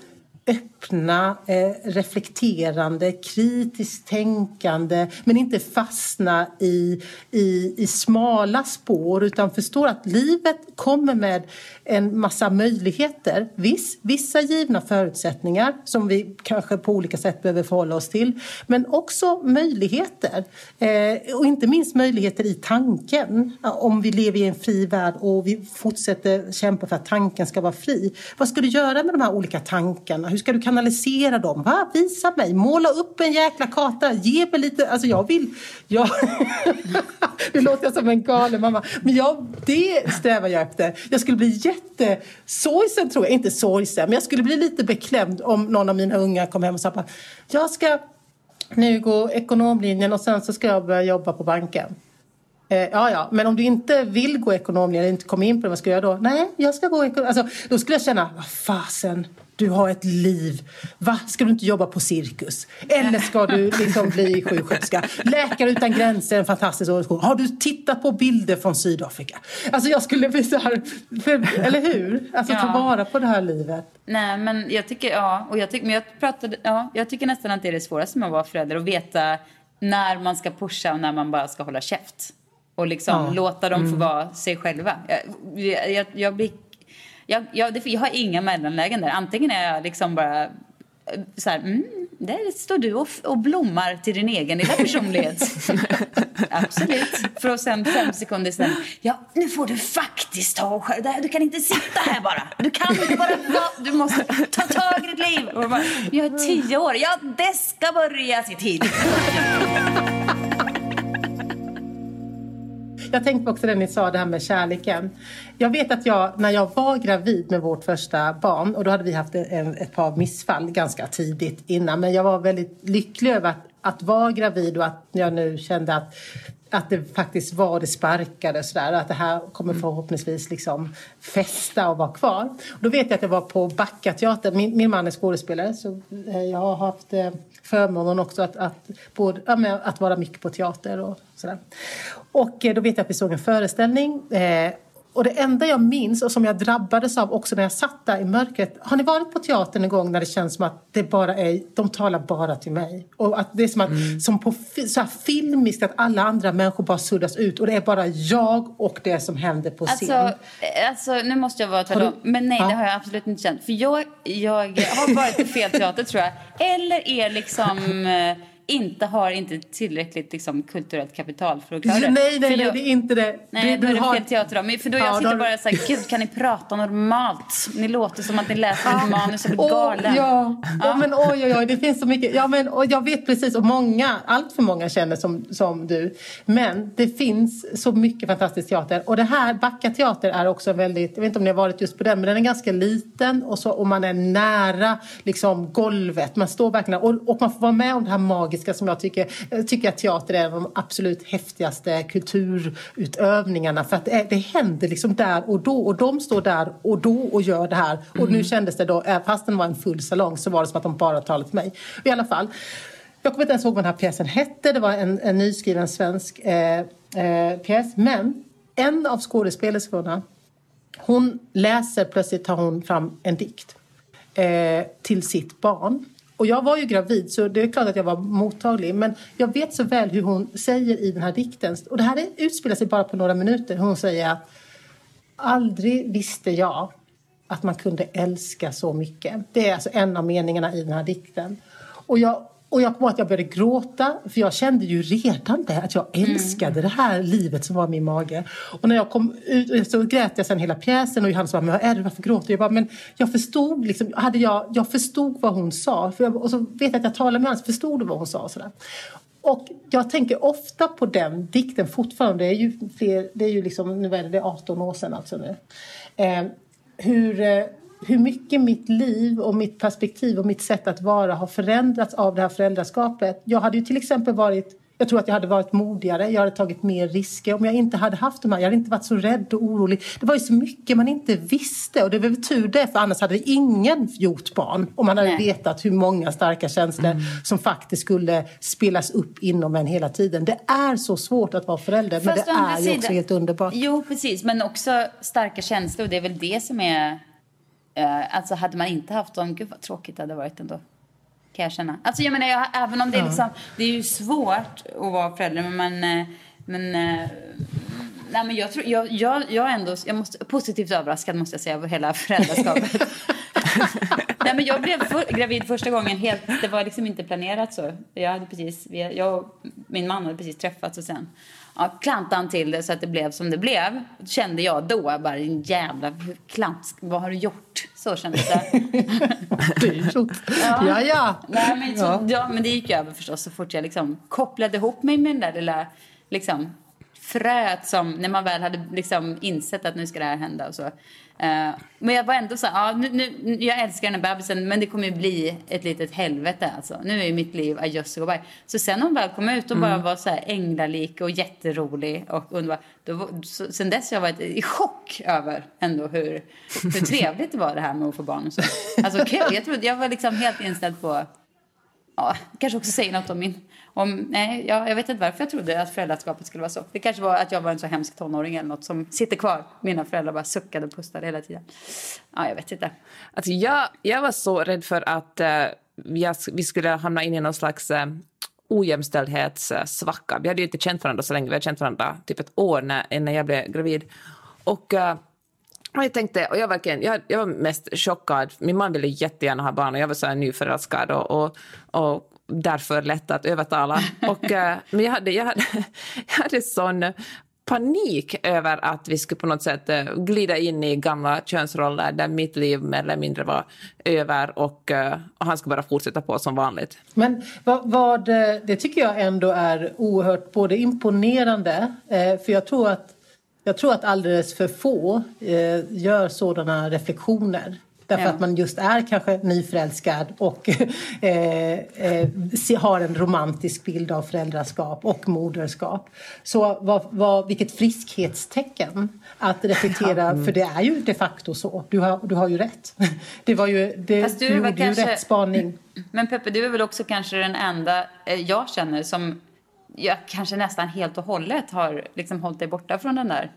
öppna, eh, reflekterande, kritiskt tänkande men inte fastna i, i, i smala spår utan förstår att livet kommer med en massa möjligheter. Viss, vissa givna förutsättningar som vi kanske på olika sätt behöver förhålla oss till men också möjligheter. Eh, och inte minst möjligheter i tanken. Om vi lever i en fri värld och vi fortsätter kämpa för att tanken ska vara fri. Vad ska du göra med de här olika tankarna? Hur ska du kanalisera dem? Va? Visa mig, måla upp en jäkla karta, ge mig lite, alltså jag vill, jag... nu låter jag som en galen mamma, men jag, det strävar jag efter. Jag skulle bli jättesorgsen tror jag, inte sorgsen, men jag skulle bli lite beklämd om någon av mina unga kom hem och sa jag ska nu gå ekonomlinjen och sen så ska jag börja jobba på banken. Eh, ja, ja, men om du inte vill gå ekonomlinjen eller inte kommer in på det, vad ska jag göra då? Nej, jag ska gå ekonomlinjen. Alltså, då skulle jag känna, vad fasen, du har ett liv. Va? Ska du inte jobba på cirkus? Eller ska du liksom bli sjuksköterska? Läkare utan gränser, en fantastisk organisation. Har du tittat på bilder från Sydafrika? Alltså jag skulle bli så här, för, eller hur? Alltså ja. ta vara på det här livet.
Nej, men jag tycker, ja, och jag tycker, men jag pratade, ja, jag tycker nästan att det är det svåraste med att vara förälder, att veta när man ska pusha och när man bara ska hålla käft. Och liksom ja. låta dem få mm. vara sig själva. Jag, jag, jag blir jag, jag, jag har inga mellanlägen där. Antingen är jag liksom bara eh, så här, mm, där står du och, och blommar till din egen lilla personlighet. Absolut. För att sen fem sekunder sen, ja nu får du faktiskt ta och skär. Du kan inte sitta här bara. Du kan inte bara, du måste ta tag i ditt liv. Bara, jag är tio år, ja det ska börja se till.
Jag tänkte också det ni sa, det här med kärleken. Jag vet att jag, när jag var gravid med vårt första barn, och då hade vi haft en, ett par missfall ganska tidigt innan, men jag var väldigt lycklig över att, att vara gravid och att jag nu kände att att det faktiskt var det sparkade och sådär. Att det här kommer mm. förhoppningsvis liksom fästa och vara kvar. Och då vet jag att jag var på Backateatern. Min, min man är skådespelare så eh, jag har haft eh, förmånen också att, att, både, ja, att vara mycket på teater och sådär. Och eh, då vet jag att vi såg en föreställning eh, och det enda jag minns och som jag drabbades av också när jag satt där i mörkret. Har ni varit på teatern en gång när det känns som att det bara är, de talar bara till mig? Och att det är som att, mm. som på så här filmiskt att alla andra människor bara suddas ut och det är bara jag och det som händer på
scen.
Alltså,
alltså nu måste jag vara tvärtom. Men nej, ja. det har jag absolut inte känt. För jag, jag har varit på fel teater tror jag. Eller är liksom eh, inte har inte tillräckligt liksom, kulturellt kapital för att klara det.
Nej, nej, nej, det är inte det.
Nej, då är det har... fel teater. Men för då ja, jag sitter då... bara så här, gud kan ni prata normalt? Ni låter som att ni läser ett manus och blir galen.
Oh, ja. ja. Oh, men oj, oj, oj, det finns så mycket. Ja, men och jag vet precis, och många, allt för många känner som, som du. Men det finns så mycket fantastisk teater. Och det här, Backa teater är också väldigt, jag vet inte om ni har varit just på den, men den är ganska liten och, så, och man är nära liksom golvet. Man står verkligen, och, och man får vara med om det här magiska magiska som jag tycker. Jag tycker att teater är de absolut häftigaste kulturutövningarna för att det, det händer liksom där och då och de står där och då och gör det här. Och nu mm. kändes det då, fast den var en full salong så var det som att de bara talade till mig. I alla fall. Jag kommer inte ens ihåg vad den här pjäsen hette. Det var en, en nyskriven svensk eh, eh, pjäs. Men en av skådespelerskorna hon läser, plötsligt tar hon fram en dikt eh, till sitt barn. Och jag var ju gravid så det är klart att jag var mottaglig. Men jag vet så väl hur hon säger i den här dikten. Och det här utspelar sig bara på några minuter. Hon säger att aldrig visste jag att man kunde älska så mycket. Det är alltså en av meningarna i den här dikten. Och jag och jag kommer att jag började gråta, för jag kände ju redan det att jag mm. älskade mm. det här livet som var i min mage. Och när jag kom ut så grät jag sen hela pjäsen och Johannes bara, men vad är det, varför gråter jag? Bara, men jag förstod liksom, hade jag, jag förstod vad hon sa. Jag, och så vet jag att jag talade med så förstod du vad hon sa och sådär. Och jag tänker ofta på den dikten fortfarande. Det är ju, fler, det är ju liksom, nu är det 18 år sedan alltså nu. Eh, hur eh, hur mycket mitt liv och mitt perspektiv och mitt sätt att vara har förändrats av det här föräldraskapet. Jag hade ju till exempel varit jag tror att jag hade varit modigare, jag hade tagit mer risker om jag inte hade haft de här. Jag hade inte varit så rädd och orolig. Det var ju så mycket man inte visste och det var väl tur det för annars hade ingen gjort barn om man hade Nej. vetat hur många starka känslor mm. som faktiskt skulle spelas upp inom en hela tiden. Det är så svårt att vara förälder Fast men det är ju också helt underbart.
Jo precis men också starka känslor det är väl det som är Uh, alltså hade man inte haft dem, gud vad tråkigt det hade varit ändå. Kan jag känna. Alltså jag menar, jag, även om det är liksom, det är ju svårt att vara förälder, men man, eh, men, uh, nej men jag tror, jag, jag, jag ändå, jag måste, positivt överraskad måste jag säga över hela föräldraskapet. nej men jag blev för, gravid första gången helt, det var liksom inte planerat så. Jag hade precis, jag och min man hade precis träffats och sen ja, klantade han till det så att det blev som det blev. Kände jag då bara en jävla klant, vad har du gjort? Så kändes det.
Dyrt. Ja, ja.
Nej, men, så, ja. men det gick ju över förstås så fort jag liksom kopplade ihop mig med den där lilla liksom, fröet som när man väl hade liksom insett att nu ska det här hända och så. Uh, men jag var ändå så här, ja, nu, nu, jag älskar den här bebisen men det kommer ju bli ett litet helvete alltså. Nu är mitt liv adjöss och Så sen hon väl kom ut och bara mm. var så här änglalik och jätterolig och underbar. Då, så, sen dess har jag varit i chock över ändå hur, hur trevligt det var det här med att få barn och så. Alltså kul, jag, trodde, jag var liksom helt inställd på, ja, kanske också säger något om min om, nej, jag, jag vet inte varför jag trodde att föräldraskapet skulle vara så. Det kanske var att jag var en så hemsk tonåring eller något som sitter kvar. Mina föräldrar bara suckade och pustade hela tiden. Ja, jag vet inte.
Alltså jag, jag var så rädd för att eh, jag, vi skulle hamna in i någon slags eh, ojämställdhetssvacka. Vi hade ju inte känt varandra så länge, vi hade känt varandra typ ett år när, när jag blev gravid. Och Eh, uh, jag tänkte, och jag, verkligen, jag, jag var mest chockad. Min man ville jättegärna ha barn och jag var så här nyförälskad och, och, och därför lätt att övertala. Och, eh, men jag hade, jag, hade, jag hade sån panik över att vi skulle på något sätt eh, glida in i gamla könsroller där mitt liv mer eller mindre var över och, eh, och han skulle bara fortsätta på som vanligt.
Men vad, vad, det tycker jag ändå är oerhört både imponerande, för jag tror att jag tror att alldeles för få gör sådana reflektioner Därför ja. att man just är kanske nyförälskad och eh, eh, har en romantisk bild av föräldraskap och moderskap. Så vad, vad, vilket friskhetstecken att reflektera, ja. mm. för det är ju de facto så. Du har, du har ju rätt. Det var ju, det, Fast du, du gjorde kanske, ju rätt spaning.
Men Peppe, du är väl också kanske den enda eh, jag känner som jag kanske nästan helt och hållet har liksom hållit dig borta från den där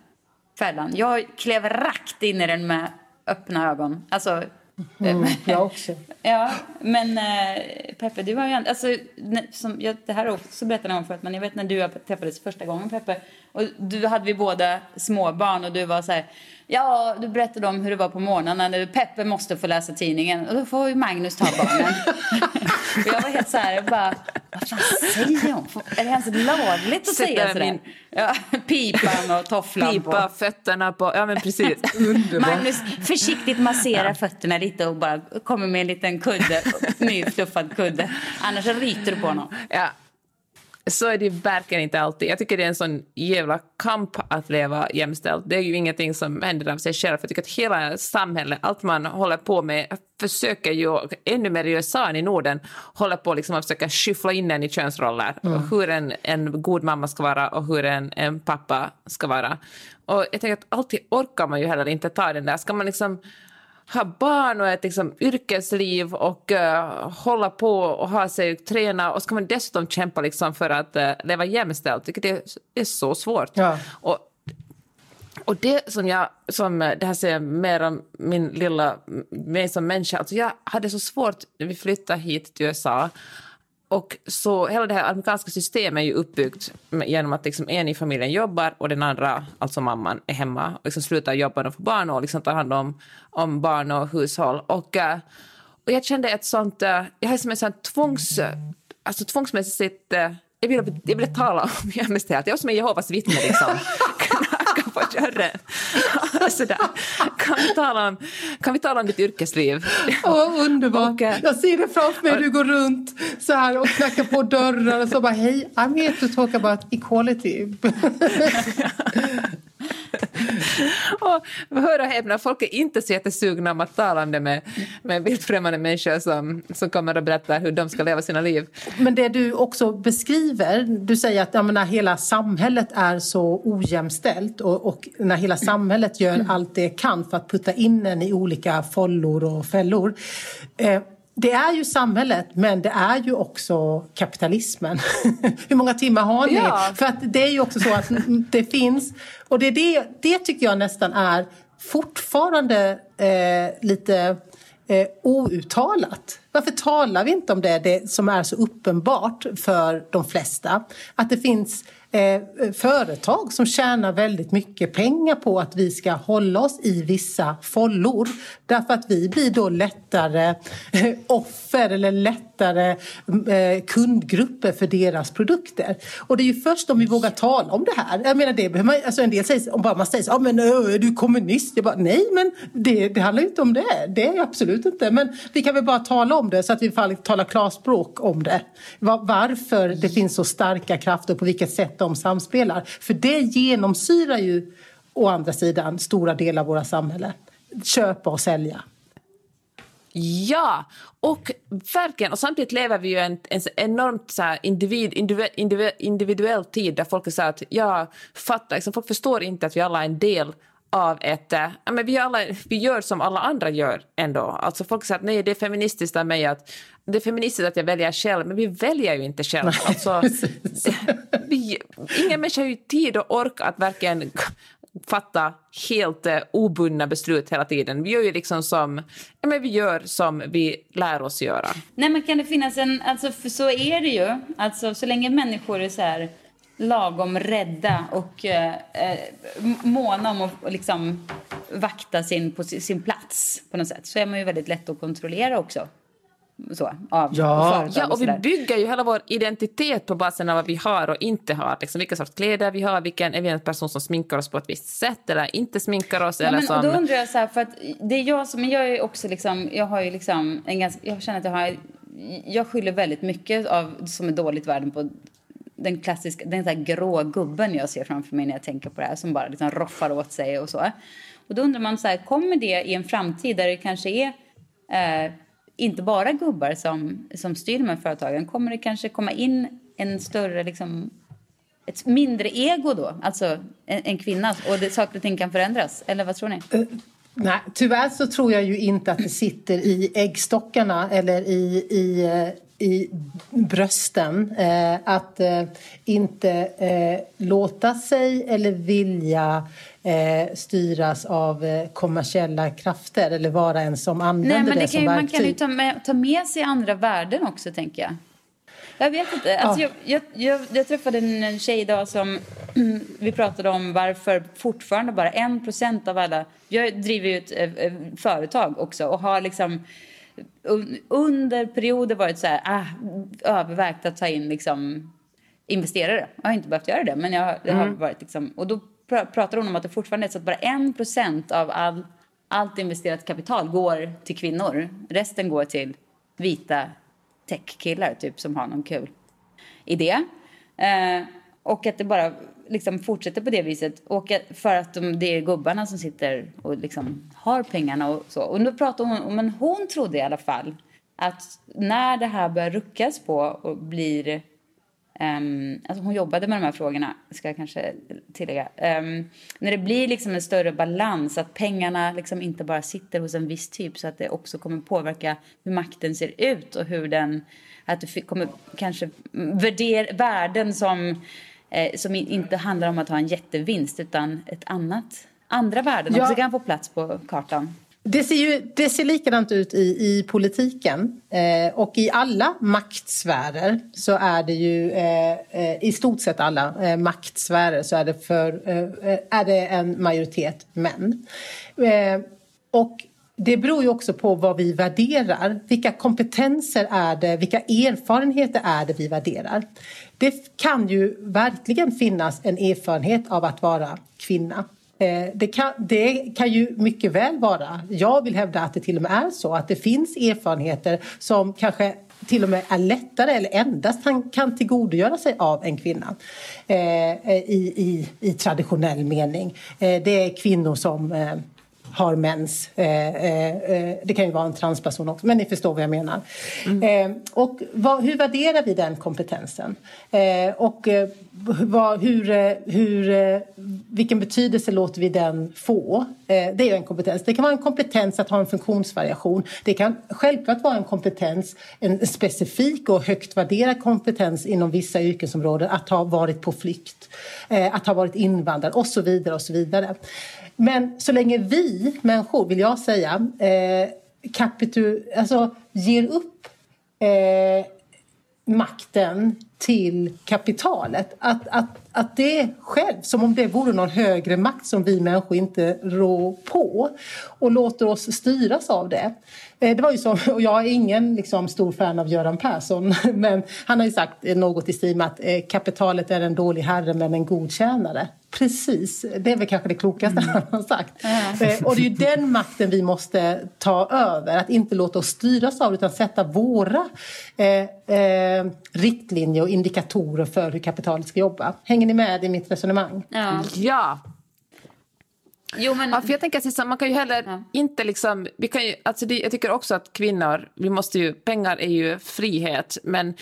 fällan. Jag klev rakt in i den med öppna ögon. Alltså,
mm, jag också.
ja, men eh, Peppe, du har ju... Alltså, som, jag, det här också berättat om förut, men jag vet när du träffades första gången, Peppe. Och du hade vi båda småbarn och du var så här... Ja, du berättade om hur det var på morgonen när Peppe måste få läsa tidningen. Och då får ju Magnus ta barnen. och jag var helt så här, bara, vad fan säger hon? Är det ens lagligt att Sätta säga sådär? Min... Ja, pipan och tofflan
Pipa, på. fötterna på, ja men precis.
Magnus försiktigt masserar fötterna lite och bara kommer med en liten kudde, nyfluffad kudde. Annars ryter du på honom.
Ja. Så är det verkligen inte alltid. Jag tycker det är en sån jävla kamp att leva jämställt. Det är ju ingenting som händer av sig själv. Jag tycker att hela samhället, allt man håller på med, försöker ju, ännu mer i USA än i Norden, håller på liksom att försöka skyffla in en i könsroller. Mm. hur en, en god mamma ska vara och hur en, en pappa ska vara. Och jag tänker att alltid orkar man ju heller inte ta den där. Ska man liksom ha barn och ett liksom, yrkesliv och uh, hålla på och ha sig träna och ska man dessutom kämpa liksom, för att uh, leva jämställt, vilket är, är så svårt. Ja. Och, och det som jag, som det här säger mer om min lilla, mig som människa, alltså jag hade så svårt när vi flyttade hit till USA och så hela det här amerikanska systemet är ju uppbyggt genom att liksom en i familjen jobbar och den andra, alltså mamman, är hemma och liksom slutar jobba och får barn och liksom tar hand om, om barn och hushåll. Och, eh, och jag kände ett sånt, eh, jag har som en sån tvångs, alltså tvångsmässigt, eh, jag ville, jag ville tala om jämställdhet, jag var som en Jehovas vittne liksom på dörren. Sådär. Kan, vi tala om, kan vi tala om ditt yrkesliv?
Åh, underbart. Och, jag ser det framför mig. Du går runt så här och knackar på dörrar och så bara hej, I'm here to talk about equality.
och hör och häpna, folk är inte så jättesugna om att tala om det med, med vildfrämmande människor som, som kommer och berättar hur de ska leva sina liv.
Men det du också beskriver, du säger att menar, hela samhället är så ojämställt och, och, när hela samhället gör allt det kan för att putta in en i olika follor och fällor. Eh, det är ju samhället, men det är ju också kapitalismen. Hur många timmar har ni? Ja. För att det är ju också så att det finns... Och det, det, det tycker jag nästan är fortfarande eh, lite eh, outtalat. Varför talar vi inte om det, det som är så uppenbart för de flesta? Att det finns eh, företag som tjänar väldigt mycket pengar på att vi ska hålla oss i vissa follor. Därför att vi blir då lättare eh, offer eller lättare eh, kundgrupper för deras produkter. Och det är ju först om vi vågar tala om det här. Jag menar det behöver man, alltså en del säger, om bara man säger så, ah, men är du kommunist? Jag bara, nej men det, det handlar ju inte om det. Det är jag absolut inte. Men vi kan väl bara tala om det så att vi talar klarspråk om det. Varför det finns så starka krafter och på vilket sätt de samspelar. För det genomsyrar ju å andra sidan stora delar av våra samhälle. Köpa och sälja.
Ja, och verkligen. Och samtidigt lever vi ju en, en enormt så individ, individ, individuell tid där folk är så att jag fattar, liksom, folk förstår inte att vi alla är en del av ett... Äh, men vi, alla, vi gör som alla andra gör ändå. Alltså folk säger att nej, det är feministiskt av mig att det är feministiskt att jag väljer själv, men vi väljer ju inte själv. Alltså, vi, ingen människa har ju tid och ork att verkligen fatta helt eh, obundna beslut hela tiden. Vi gör ju liksom som, ja, men vi gör som vi lär oss göra.
Nej men kan det finnas en, alltså för så är det ju. Alltså så länge människor är så här lagom rädda och eh, eh måna om att liksom vakta sin, på sin plats på något sätt så är man ju väldigt lätt att kontrollera också så, av
ja. företag. Ja, och vi bygger ju hela vår identitet på basen av vad vi har och inte har. Liksom vilka sorts kläder vi har, vilken är vi en person som sminkar oss på ett visst sätt eller inte sminkar oss. Ja, eller
men,
som...
Då undrar jag så här, för att det är jag som, jag är också liksom, jag har ju liksom en ganska, jag känner att jag har, jag skyller väldigt mycket av som är dåligt världen på den klassiska, den där grå gubben jag ser framför mig när jag tänker på det här som bara liksom roffar åt sig och så. Och då undrar man så här, kommer det i en framtid där det kanske är eh, inte bara gubbar som, som styr de här företagen, kommer det kanske komma in en större, liksom, ett mindre ego då? Alltså en, en kvinna och det, saker och ting kan förändras? Eller vad tror ni? Eh,
nej, tyvärr så tror jag ju inte att det sitter i äggstockarna eller i, i eh, i brösten. Eh, att eh, inte eh, låta sig eller vilja eh, styras av eh, kommersiella krafter eller vara en som använder Nej, men det, det som
ju,
verktyg.
Man kan ju ta med, ta med sig andra värden också, tänker jag. Jag vet inte. Alltså, ja. jag, jag, jag, träffade en tjej idag som vi pratade om varför fortfarande bara en procent av alla... Jag driver ju ett äh, företag också och har liksom under perioder varit så här, ah, övervägt att ta in liksom, investerare. Jag har inte behövt göra det, men jag, det har mm. varit liksom, och då pr pratar hon om att det fortfarande är så att bara en procent av all, allt investerat kapital går till kvinnor. Resten går till vita techkillar typ som har någon kul idé. Eh, och att det bara liksom fortsätter på det viset. Och för att de, det är gubbarna som sitter och liksom har pengarna och så. Och då pratar hon, men hon trodde i alla fall att när det här börjar ruckas på och blir Um, alltså hon jobbade med de här frågorna, ska jag kanske tillägga. Um, när det blir liksom en större balans, att pengarna liksom inte bara sitter hos en viss typ så att det också kommer påverka hur makten ser ut och hur den... Att det kommer kanske värder, värden som eh, som inte handlar om att ha en jättevinst utan ett annat, andra värden ja. också kan få plats på kartan.
Det ser, ju, det ser likadant ut i, i politiken eh, och i alla maktsfärer så är det ju eh, eh i stort sett alla eh, maktsfärer så är det, för, eh, är det en majoritet män. Eh, och det beror ju också på vad vi värderar. Vilka kompetenser är det, vilka erfarenheter är det vi värderar? Det kan ju verkligen finnas en erfarenhet av att vara kvinna. Eh, det kan, det kan ju mycket väl vara, jag vill hävda att det till och med är så, att det finns erfarenheter som kanske till och med är lättare eller endast kan tillgodogöra sig av en kvinna eh, i, i, i traditionell mening. Eh, det är kvinnor som eh, har mens. Eh, eh, eh, det kan ju vara en transperson också, men ni förstår vad jag menar. Mm. Eh, och vad, hur värderar vi den kompetensen? Eh, och eh, vad, hur, hur, vilken betydelse låter vi den få? det är en kompetens. Det kan vara en kompetens att ha en funktionsvariation. Det kan självklart vara en kompetens, en specifik och högt värderad kompetens inom vissa yrkesområden att ha varit på flykt, att ha varit invandrad och så vidare och så vidare. Men så länge vi människor, vill jag säga, eh, kapitu, alltså, ger upp eh, makten till kapitalet. Att, att, att det själv, som om det vore någon högre makt som vi människor inte rår på och låter oss styras av det. Eh, det var ju så, och jag är ingen liksom, stor fan av Göran Persson men han har ju sagt något i stil med att eh, kapitalet är en dålig herre men en god tjänare. Precis, det är väl kanske det klokaste mm. han har sagt. Mm. Och det är ju den makten vi måste ta över, att inte låta oss styras av utan sätta våra eh, eh, riktlinjer och indikatorer för hur kapitalet ska jobba. Hänger ni med i mitt resonemang?
Ja. ja. Jo, men... ja, för jag tänker att man kan ju heller ja. inte liksom... Vi kan ju, alltså det, jag tycker också att kvinnor, vi måste ju, pengar är ju frihet, men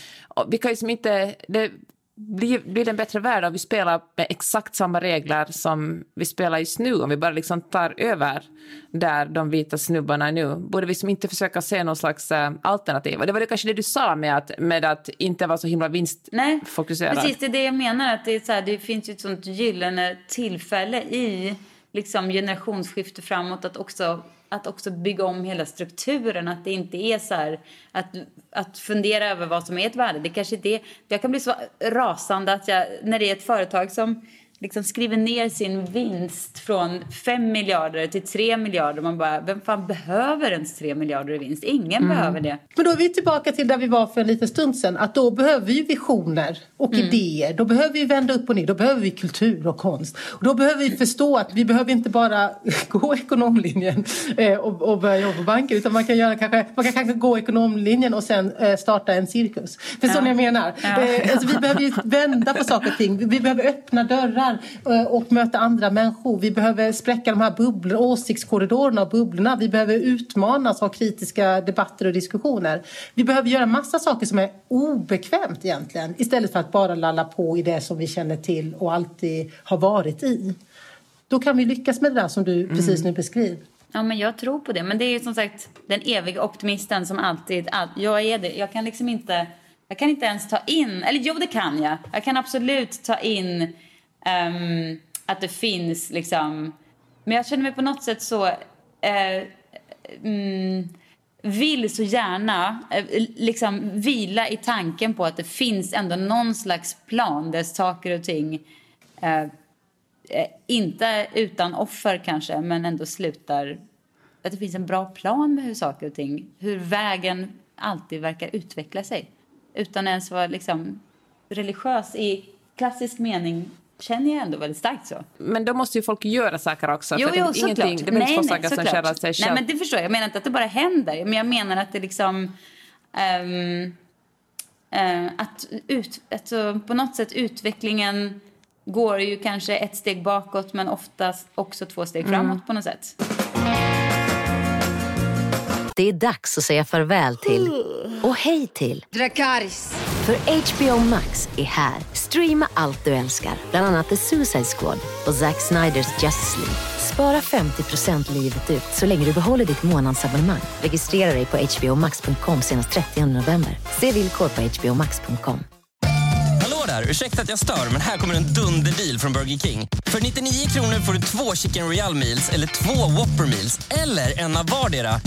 vi kan ju som inte... Det, blir, blir det en bättre värld om vi spelar med exakt samma regler som vi spelar just nu? Om vi bara liksom tar över där de vita snubbarna är nu? Borde vi som inte försöka se någon slags äh, alternativ? Och det var det kanske det du sa med att, med att inte vara så himla vinstfokuserad.
Nej, precis. Det är det jag menar. Att det, är så här, det finns ju ett sånt gyllene tillfälle i liksom generationsskifte framåt att också att också bygga om hela strukturen. Att det inte är så här, att, att fundera över vad som är ett värde. Det kanske det, jag kan bli så rasande att jag, när det är ett företag som liksom skriver ner sin vinst från 5 miljarder till 3 miljarder. Man bara, vem fan behöver ens 3 miljarder i vinst? Ingen mm. behöver det.
Men då är vi tillbaka till där vi var för en liten stund sedan. Att då behöver vi visioner och mm. idéer. Då behöver vi vända upp och ner. Då behöver vi kultur och konst. Och då behöver vi förstå att vi behöver inte bara gå ekonomlinjen eh, och, och börja jobba på banken. Utan man kan, göra, kanske, man kan kanske gå ekonomlinjen och sen eh, starta en cirkus. Förstår ja. ni vad jag menar? Ja. Eh, alltså, vi behöver ju vända på saker och ting. Vi behöver öppna dörrar här eh, och möta andra människor. Vi behöver spräcka de här bubblor, åsiktskorridorerna och bubblorna. Vi behöver utmanas av kritiska debatter och diskussioner. Vi behöver göra massa saker som är obekvämt egentligen istället för att bara lalla på i det som vi känner till och alltid har varit i. Då kan vi lyckas med det där som du mm. precis nu beskriver.
Ja, men jag tror på det. Men det är ju som sagt den eviga optimisten som alltid... All, jag är det. Jag kan liksom inte... Jag kan inte ens ta in... Eller jo, det kan jag. Jag kan absolut ta in Um, att det finns liksom... Men jag känner mig på något sätt så... Uh, mm, vill så gärna eh, liksom vila i tanken på att det finns ändå någon slags plan där saker och ting eh, eh, inte utan offer kanske, men ändå slutar... Att det finns en bra plan med hur saker och ting... Hur vägen alltid verkar utveckla sig. Utan ens vara liksom religiös i klassisk mening känner jag ändå väldigt starkt så.
Men då måste ju folk göra saker också.
Jo,
för
jo,
ingenting, det behövs få saker som känner sig
själv. Nej, men det förstår jag. Jag menar inte att det bara händer. Men jag menar att det liksom... Um, uh, att ut, alltså, på något sätt utvecklingen går ju kanske ett steg bakåt men oftast också två steg framåt mm. på något sätt.
Det är dags att säga farväl till och hej till
Dracarys.
För HBO Max är här. Streama allt du älskar, bland annat The Suicide Squad och Zack Sniders Justice League. Spara 50% livet ut så länge du behåller ditt månadsabonnemang. Registrera dig på hbomax.com senast 30 november. Se villkor på hbomax.com.
Hallå där! Ursäkta att jag stör, men här kommer en dunderdeal från Burger King. För 99 kronor får du två Chicken Royal Meals eller två Whopper Meals eller en av vardera.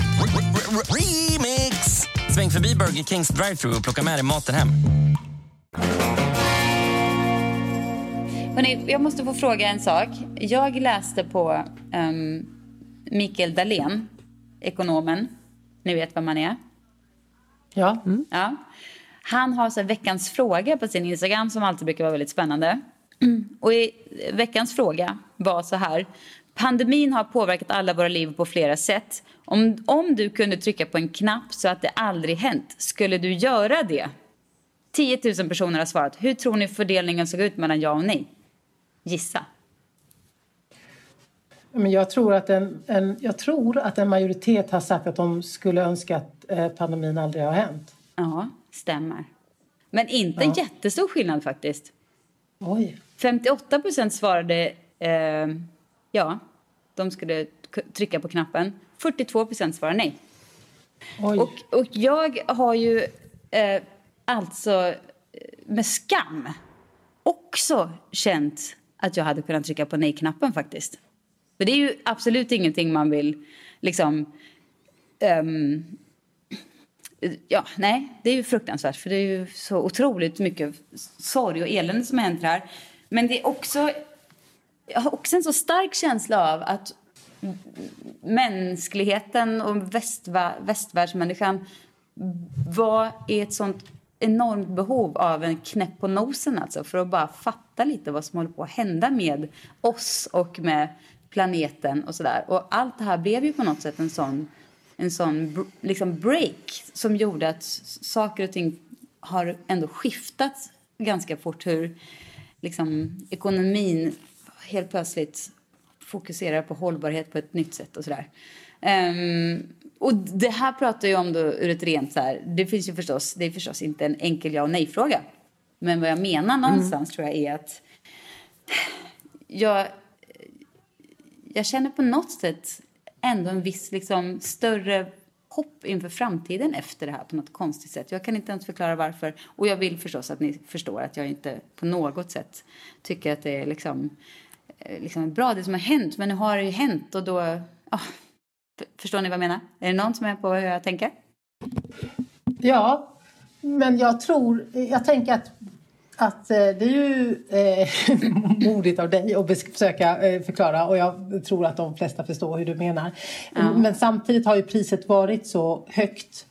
Remix! Sväng förbi Burger Kings drive-thru och plocka med dig maten hem.
Hörrni, jag måste få fråga en sak. Jag läste på um, Mikael Dahlén, ekonomen. Ni vet vem man är?
Ja.
Mm. ja. Han har så veckans fråga på sin Instagram som alltid brukar vara väldigt spännande. Och i veckans fråga var så här. Pandemin har påverkat alla våra liv på flera sätt. Om, om du kunde trycka på en knapp så att det aldrig hänt, skulle du göra det? 10 000 personer har svarat. Hur tror ni fördelningen såg ut mellan ja och nej? Gissa.
Men jag, tror att en, en, jag tror att en majoritet har sagt att de skulle önska att eh, pandemin aldrig har hänt.
Ja, stämmer. Men inte ja. jättestor skillnad faktiskt.
Oj.
58 procent svarade eh, ja, de skulle trycka på knappen. 42 procent svarar nej. Och, och jag har ju eh, alltså eh, med skam också känt att jag hade kunnat trycka på nej-knappen faktiskt. För det är ju absolut ingenting man vill liksom um, ja, nej, det är ju fruktansvärt för det är ju så otroligt mycket sorg och elände som har hänt här. Men det är också, jag har också en så stark känsla av att mänskligheten och västvä västvärldsmänniskan var i ett sånt enormt behov av en knäpp på nosen alltså för att bara fatta lite vad som håller på att hända med oss och med planeten och sådär. Och allt det här blev ju på något sätt en sån, en sån liksom break som gjorde att saker och ting har ändå skiftat ganska fort. Hur liksom, ekonomin helt plötsligt fokuserar på hållbarhet på ett nytt sätt och sådär. Um, och det här pratar jag om då ur ett rent så här, det finns ju förstås, det är förstås inte en enkel ja och nej fråga. Men vad jag menar någonstans mm. tror jag är att jag, jag känner på något sätt ändå en viss liksom större hopp inför framtiden efter det här på något konstigt sätt. Jag kan inte ens förklara varför. Och jag vill förstås att ni förstår att jag inte på något sätt tycker att det är liksom, liksom bra det som har hänt. Men nu har det ju hänt och då, oh, Förstår ni vad jag menar? Är det någon som är på hur jag tänker?
Ja, men jag tror, jag tänker att att eh, det är ju eh, modigt av dig att försöka eh, förklara och jag tror att de flesta förstår hur du menar. Ja. Men samtidigt har ju priset varit så högt Eh,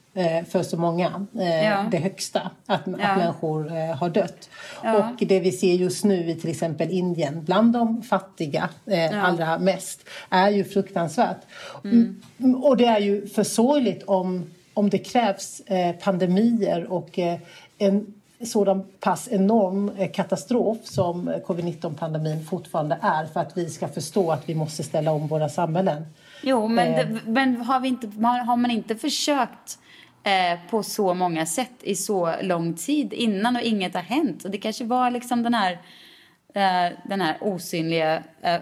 för så många. Eh, ja. Det högsta, att, ja. att människor eh, har dött. Ja. Och det vi ser just nu i till exempel Indien, bland de fattiga allra mest, är ju fruktansvärt. Mm. mm. Och det är ju för sorgligt om, om det krävs pandemier och en sådan pass enorm katastrof som covid-19-pandemin fortfarande är för att vi ska förstå att vi måste ställa om våra samhällen.
Jo, men, det, men har, vi inte, har man inte försökt eh, på så många sätt i så lång tid innan och inget har hänt. Och det kanske var liksom den här, eh, den här osynliga eh,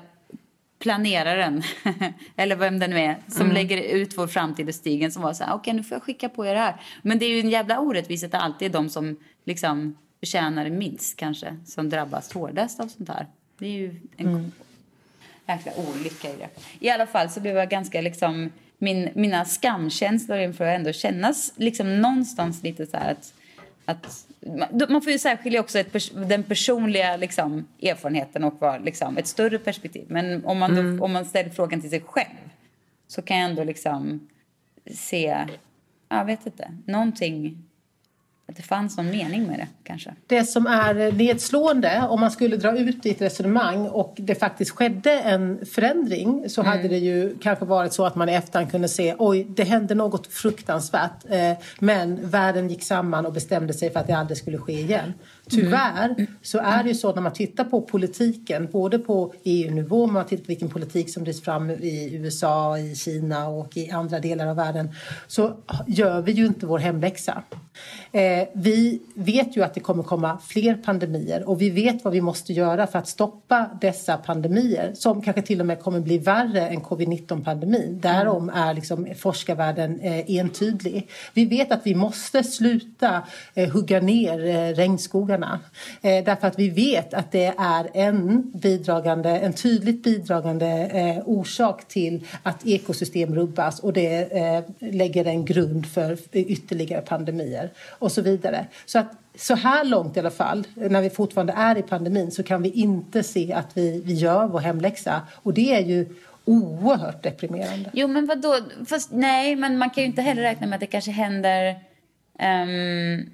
planeraren, eller vem det nu är, som mm. lägger ut vår framtid i stigen som var så här, okej okay, nu får jag skicka på er det här. Men det är ju en jävla orättvisa att det alltid är de som liksom förtjänar minst kanske, som drabbas hårdast av sånt här. Det är ju en mm. jäkla olycka i det. I alla fall så blev jag ganska liksom min, mina skamkänslor inför att ändå kännas liksom någonstans lite så att, att man får ju särskilja också ett, den personliga liksom, erfarenheten och var, liksom, ett större perspektiv. Men om man, då, mm. om man ställer frågan till sig själv så kan jag ändå liksom se, jag vet inte, någonting att det fanns någon mening med det kanske.
Det som är nedslående om man skulle dra ut i ett resonemang och det faktiskt skedde en förändring så mm. hade det ju kanske varit så att man i efterhand kunde se oj, det hände något fruktansvärt eh, men världen gick samman och bestämde sig för att det aldrig skulle ske igen. Tyvärr mm. så är det ju så när man tittar på politiken, både på EU-nivå, man tittar på vilken politik som drivs fram i USA, i Kina och i andra delar av världen, så gör vi ju inte vår hemläxa. Eh, vi vet ju att det kommer komma fler pandemier och vi vet vad vi måste göra för att stoppa dessa pandemier som kanske till och med kommer bli värre än covid-19-pandemin. Därom är liksom forskarvärlden eh, entydig. Vi vet att vi måste sluta eh, hugga ner eh, regnskogarna eh, därför att vi vet att det är en bidragande, en tydligt bidragande eh, orsak till att ekosystem rubbas och det eh, lägger en grund för ytterligare pandemier och så vidare. Så att så här långt i alla fall, när vi fortfarande är i pandemin, så kan vi inte se att vi, vi gör vår hemläxa. Och det är ju oerhört deprimerande.
Jo, men vadå? Fast, nej, men man kan ju inte heller räkna med att det kanske händer um,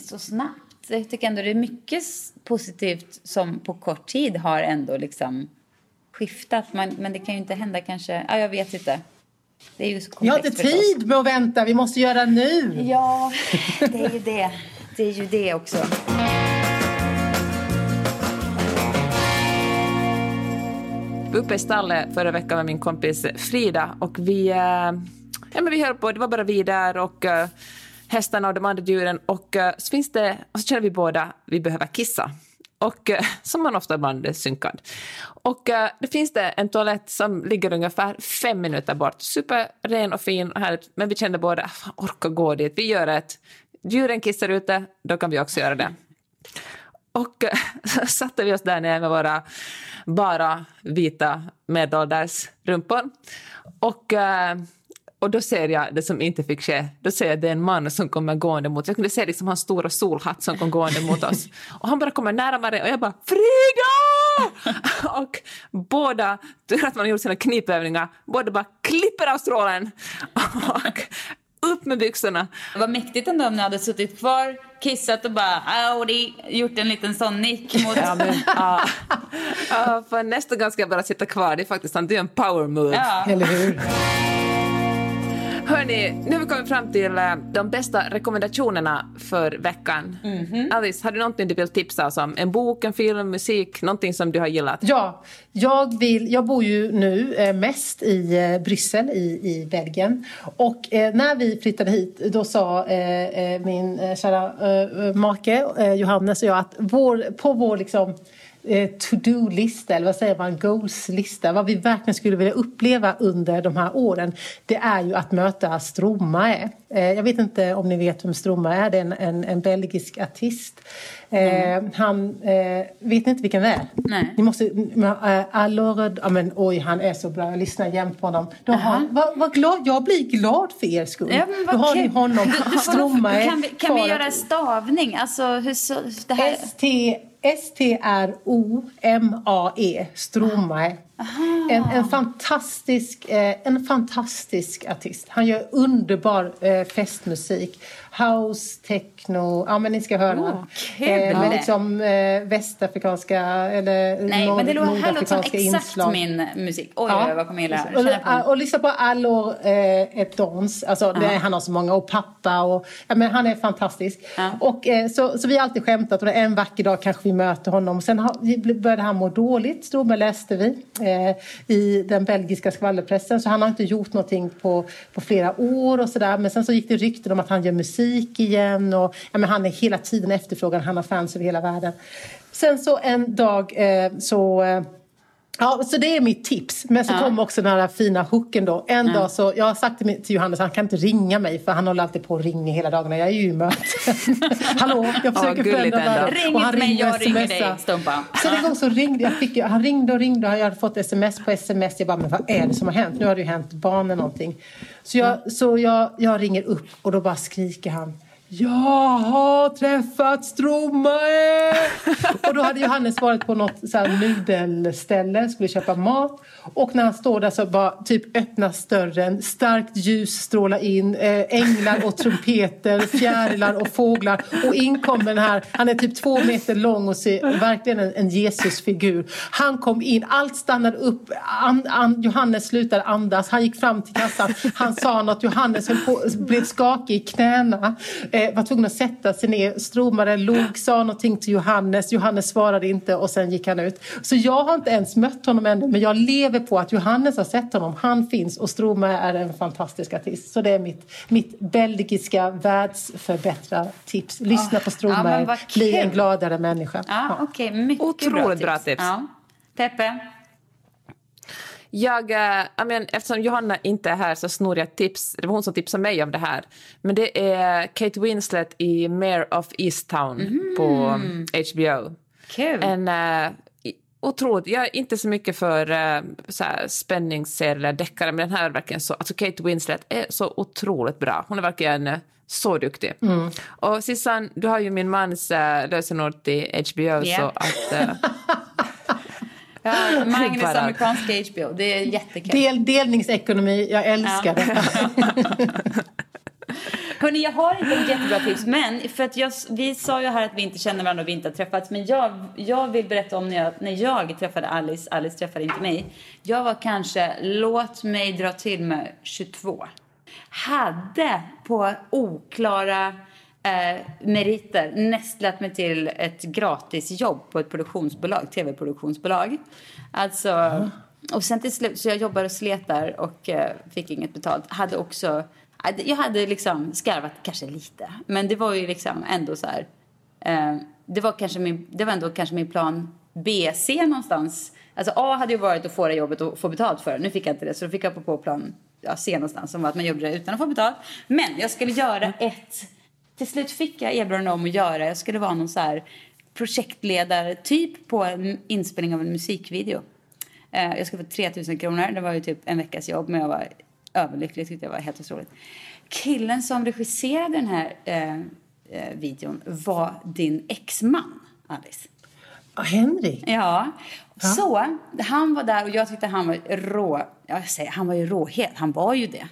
så snabbt. Jag tycker ändå det är mycket positivt som på kort tid har ändå liksom skiftat. Men, men det kan ju inte hända kanske... Ja, jag vet inte.
Det är ju så Vi har inte tid med att vänta, vi måste göra nu.
Ja, det är ju det. Det är ju det också.
Uppe i stallet förra veckan med min kompis Frida och vi, eh, ja, men vi höll på, det var bara vi där och uh, hästarna och de andra djuren och uh, så finns det, och så känner vi båda, vi behöver kissa och, eh, som man ofta ibland är synkad. Och eh, uh, det finns det en toalett som ligger ungefär fem minuter bort. Superren och fin och härligt. Men vi kände båda, orka gå dit. Vi gör ett. Djuren kissar ute, då kan vi också göra det. Och så satte vi oss där nere med våra bara vita medelålders rumpor. Och, uh, och då ser jag det som inte fick ske. Då ser jag det är en man som kommer gående mot oss. Jag kunde se liksom hans stora solhatt som kom gående mot oss. Och han bara kommer närmare och jag bara Frida! och båda, tur att man gjort sina knipövningar, båda bara klipper av strålen. och upp med byxorna.
Vad mäktigt ändå om ni hade suttit kvar, kissat och bara howdy, gjort en liten sån nick mot...
Ja, men, ja. ja, för nästa gång ska jag bara sitta kvar. Det är faktiskt sant. Det är en power move.
Ja.
Eller hur?
Hörni, nu har vi kommit fram till eh, de bästa rekommendationerna för veckan. Alice, har du någonting du vill tipsa oss om? En bok, en film, musik, någonting som du har gillat?
Ja, jag, vill, jag bor ju nu eh, mest i eh, Bryssel i, i Belgien. Och när vi flyttade hit då sa min kära make Johannes och jag att vår, på vår liksom, to-do-lista, eller vad säger man, goals-lista, vad vi verkligen skulle vilja uppleva under de här åren, det är ju att möta Stromae. Eh, jag vet inte om ni vet vem Stromae är, det är en, en, en belgisk artist. Eh, Han, eh, vet ni inte vilken det är?
Nej.
Ni måste, äh, alors, ja, men, oj, han är så bra. Jag lyssnar jämt på honom. Då har, vad, vad glad, jag blir glad för er skull.
Ja,
Då har ni honom, Stromae.
Kan vi, kan vi göra stavning? Alltså, hur så, det här...
S-T- S-T-R-O-M-A-E, Stromae. En, en, fantastisk, eh, en fantastisk artist. Han gör underbar eh, festmusik. House, techno, ja men ni ska höra.
Åh, kul.
eh, med liksom eh, västafrikanska eller
Nej, men det låter, här låter som exakt
inslag.
min musik. Oj,
Ja.
vad kommer gilla.
Och, och lyssna på Allor eh, ett dans. Alltså, det, han har så många. Och pappa. Och, ja, men han är fantastisk.
Ja.
Och, eh, så, så vi har alltid skämtat. Och en vacker dag kanske vi möter honom. Sen har, började han må dåligt. Strome läste vi eh, i den belgiska skvallerpressen. Så han har inte gjort någonting på, på flera år. och så där. Men sen så gick det rykten om att han gör musik igen. Och, ja, men han är hela tiden efterfrågad. Han har fans över hela världen. Sen så en dag eh, så... Eh, Ja, så det är mitt tips. Men så
Ja.
kom också den här fina hooken då. En dag så, jag har sagt till, Johannes, han kan inte ringa mig för han håller alltid på och ringer hela dagarna. Jag är ju i möten. Hallå, jag försöker
gulligt
förändra världen.
Ring
Och han
inte mig, jag ringer dig. Stumpa.
Så en gång så ringde jag, fick, han ringde och ringde och jag hade fått sms på sms. Jag bara, men vad är det som har hänt? Nu har det ju hänt barnen någonting. Så, jag, så jag, jag ringer upp och då bara skriker han. Jag har träffat Stromae! och då hade Johannes varit på något så här nudelställe, skulle köpa mat. Och när han står där så bara typ öppnas dörren, starkt ljus strålar in, eh, änglar och trumpeter, fjärilar och fåglar. Och in kommer den här, han är typ två meter lång och ser verkligen en, en Jesusfigur. Han kom in, allt stannade upp, an, an, Johannes slutade andas, han gick fram till kassan, han sa något, Johannes på, blev skakig i knäna, eh, var tvungen att sätta sig ner, Stromare log, sa någonting till Johannes, Johannes svarade inte och sen gick han ut. Så jag har inte ens mött honom ännu, men jag lever på att Johannes har sett honom, han finns och Stromare är en fantastisk artist. Så det är mitt, mitt belgiska världsförbättrartips. Lyssna på
ja,
Stromare,
men vad
bli en gladare människa.
Ja, okej. Mycket
Otroligt bra tips.
Ja. Peppe?
Jag, äh, jag men, eftersom Johanna inte är här så snor jag ett tips. Det var hon som tipsade mig om det här. Men det är Kate Winslet i Mayor of Easttown på um, HBO.
Kul.
En äh, otroligt... Jag är inte så mycket för så här, spänningsserier eller deckare, men den här är verkligen så... Alltså Kate Winslet är så otroligt bra. Hon är verkligen äh, så duktig. Och Sissan, du har ju min mans äh, lösenord till HBO,
Ja.
så att... Äh,
Ja, Magnus amerikanska HBO. Det är jättekul.
Del, delningsekonomi, jag älskar det.
Hörrni, jag har inte ett jättebra tips, men för att jag, vi sa ju här att vi inte känner varandra och vi inte har träffats, men jag, jag vill berätta om när jag, när jag träffade Alice, Alice träffade inte mig. Jag var kanske, låt mig dra till med 22. Hade på oklara eh, meriter nästlat mig till ett gratisjobb på ett produktionsbolag, tv-produktionsbolag. Alltså, och sen till slut, så jag jobbade och slet där och eh, fick inget betalt. Hade också, hade- jag hade liksom skarvat kanske lite, men det var ju liksom ändå så här. Eh, det var kanske min, det var ändå kanske min plan B, C någonstans. Alltså A hade ju varit att få det jobbet och få betalt för det. Nu fick jag inte det, så då fick jag på, plan ja, C någonstans som var att man jobbade utan att få betalt. Men jag skulle göra ett till slut fick jag erbjudande om att göra, jag skulle vara någon så här projektledare typ på en inspelning av en musikvideo. Eh, jag skulle få 3000 kronor, det var ju typ en veckas jobb men jag var överlycklig, tyckte jag var helt otroligt. Killen som regisserade den här eh, eh, videon var din exman, Alice.
Henrik?
Ja. Så han var där och jag tyckte han var rå. Jag säger, han var ju råhet. Han var ju det.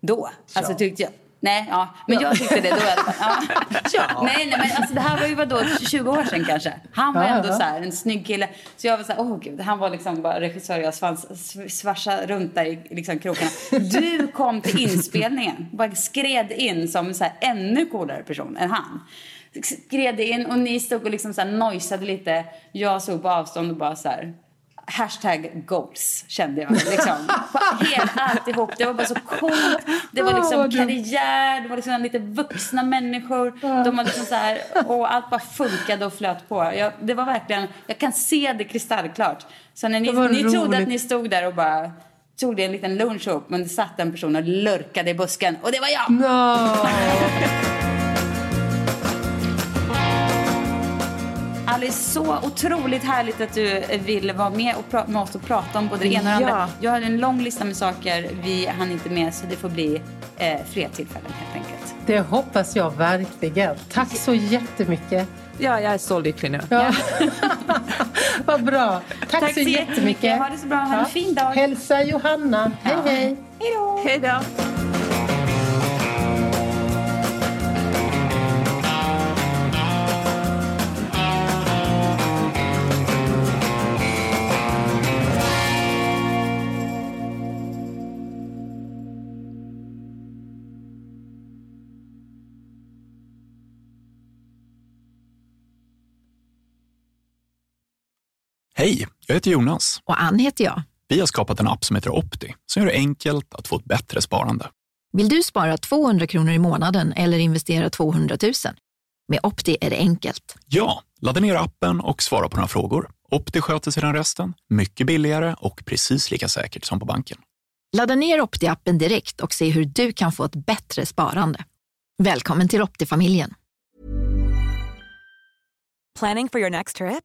Då. Alltså
Ja.
tyckte jag. Nej, ja. Men jag tyckte det då. fall. Ja. Nej, nej, men alltså det här var ju vadå, 20 år sedan kanske. Han var
Ja,
ändå
ja.
så här, en snygg kille. Så jag var så här, åh gud, han var liksom bara regissör och jag svans, sv- svarsade runt där i liksom krokarna. Du kom till inspelningen, bara skred in som så här ännu coolare person än han. Skred in och ni stod och liksom så här nojsade lite. Jag såg på avstånd och bara så här, Hashtag goals kände jag. Liksom. Helt alltihop. Det var bara så coolt. Det var liksom karriär, det var liksom lite vuxna människor. De var liksom så här, och allt bara funkade och flöt på. Jag, det var verkligen, jag kan se det kristallklart. Så när ni, ni trodde att ni stod där och bara tog det en liten lunch upp men det satt en person och lurkade i busken och det var jag.
No.
Alice, så otroligt härligt att du ville vara med och pra- med oss och prata om både det ena och det
Ja.
andra. Jag hade en lång lista med saker vi hann inte med så det får bli eh, fler tillfällen helt enkelt.
Det hoppas jag verkligen. Tack så jättemycket.
Ja, jag är så lycklig nu.
Ja. Vad bra. Tack,
Tack
så
så jättemycket.
jättemycket.
Ha det så bra. Ha en fin dag.
Hälsa Johanna. Hej, hej.
Hej då!
Hej då.
Hej, jag heter Jonas.
Och Ann heter jag.
Vi har skapat en app som heter Opti som gör det enkelt att få ett bättre sparande.
Vill du spara 200 kronor i månaden eller investera 200 000? Med Opti är det enkelt.
Ja, ladda ner appen och svara på några frågor. Opti sköter sedan resten, mycket billigare och precis lika säkert som på banken.
Ladda ner Opti-appen direkt och se hur du kan få ett bättre sparande. Välkommen till Opti-familjen.
Planning for your next trip?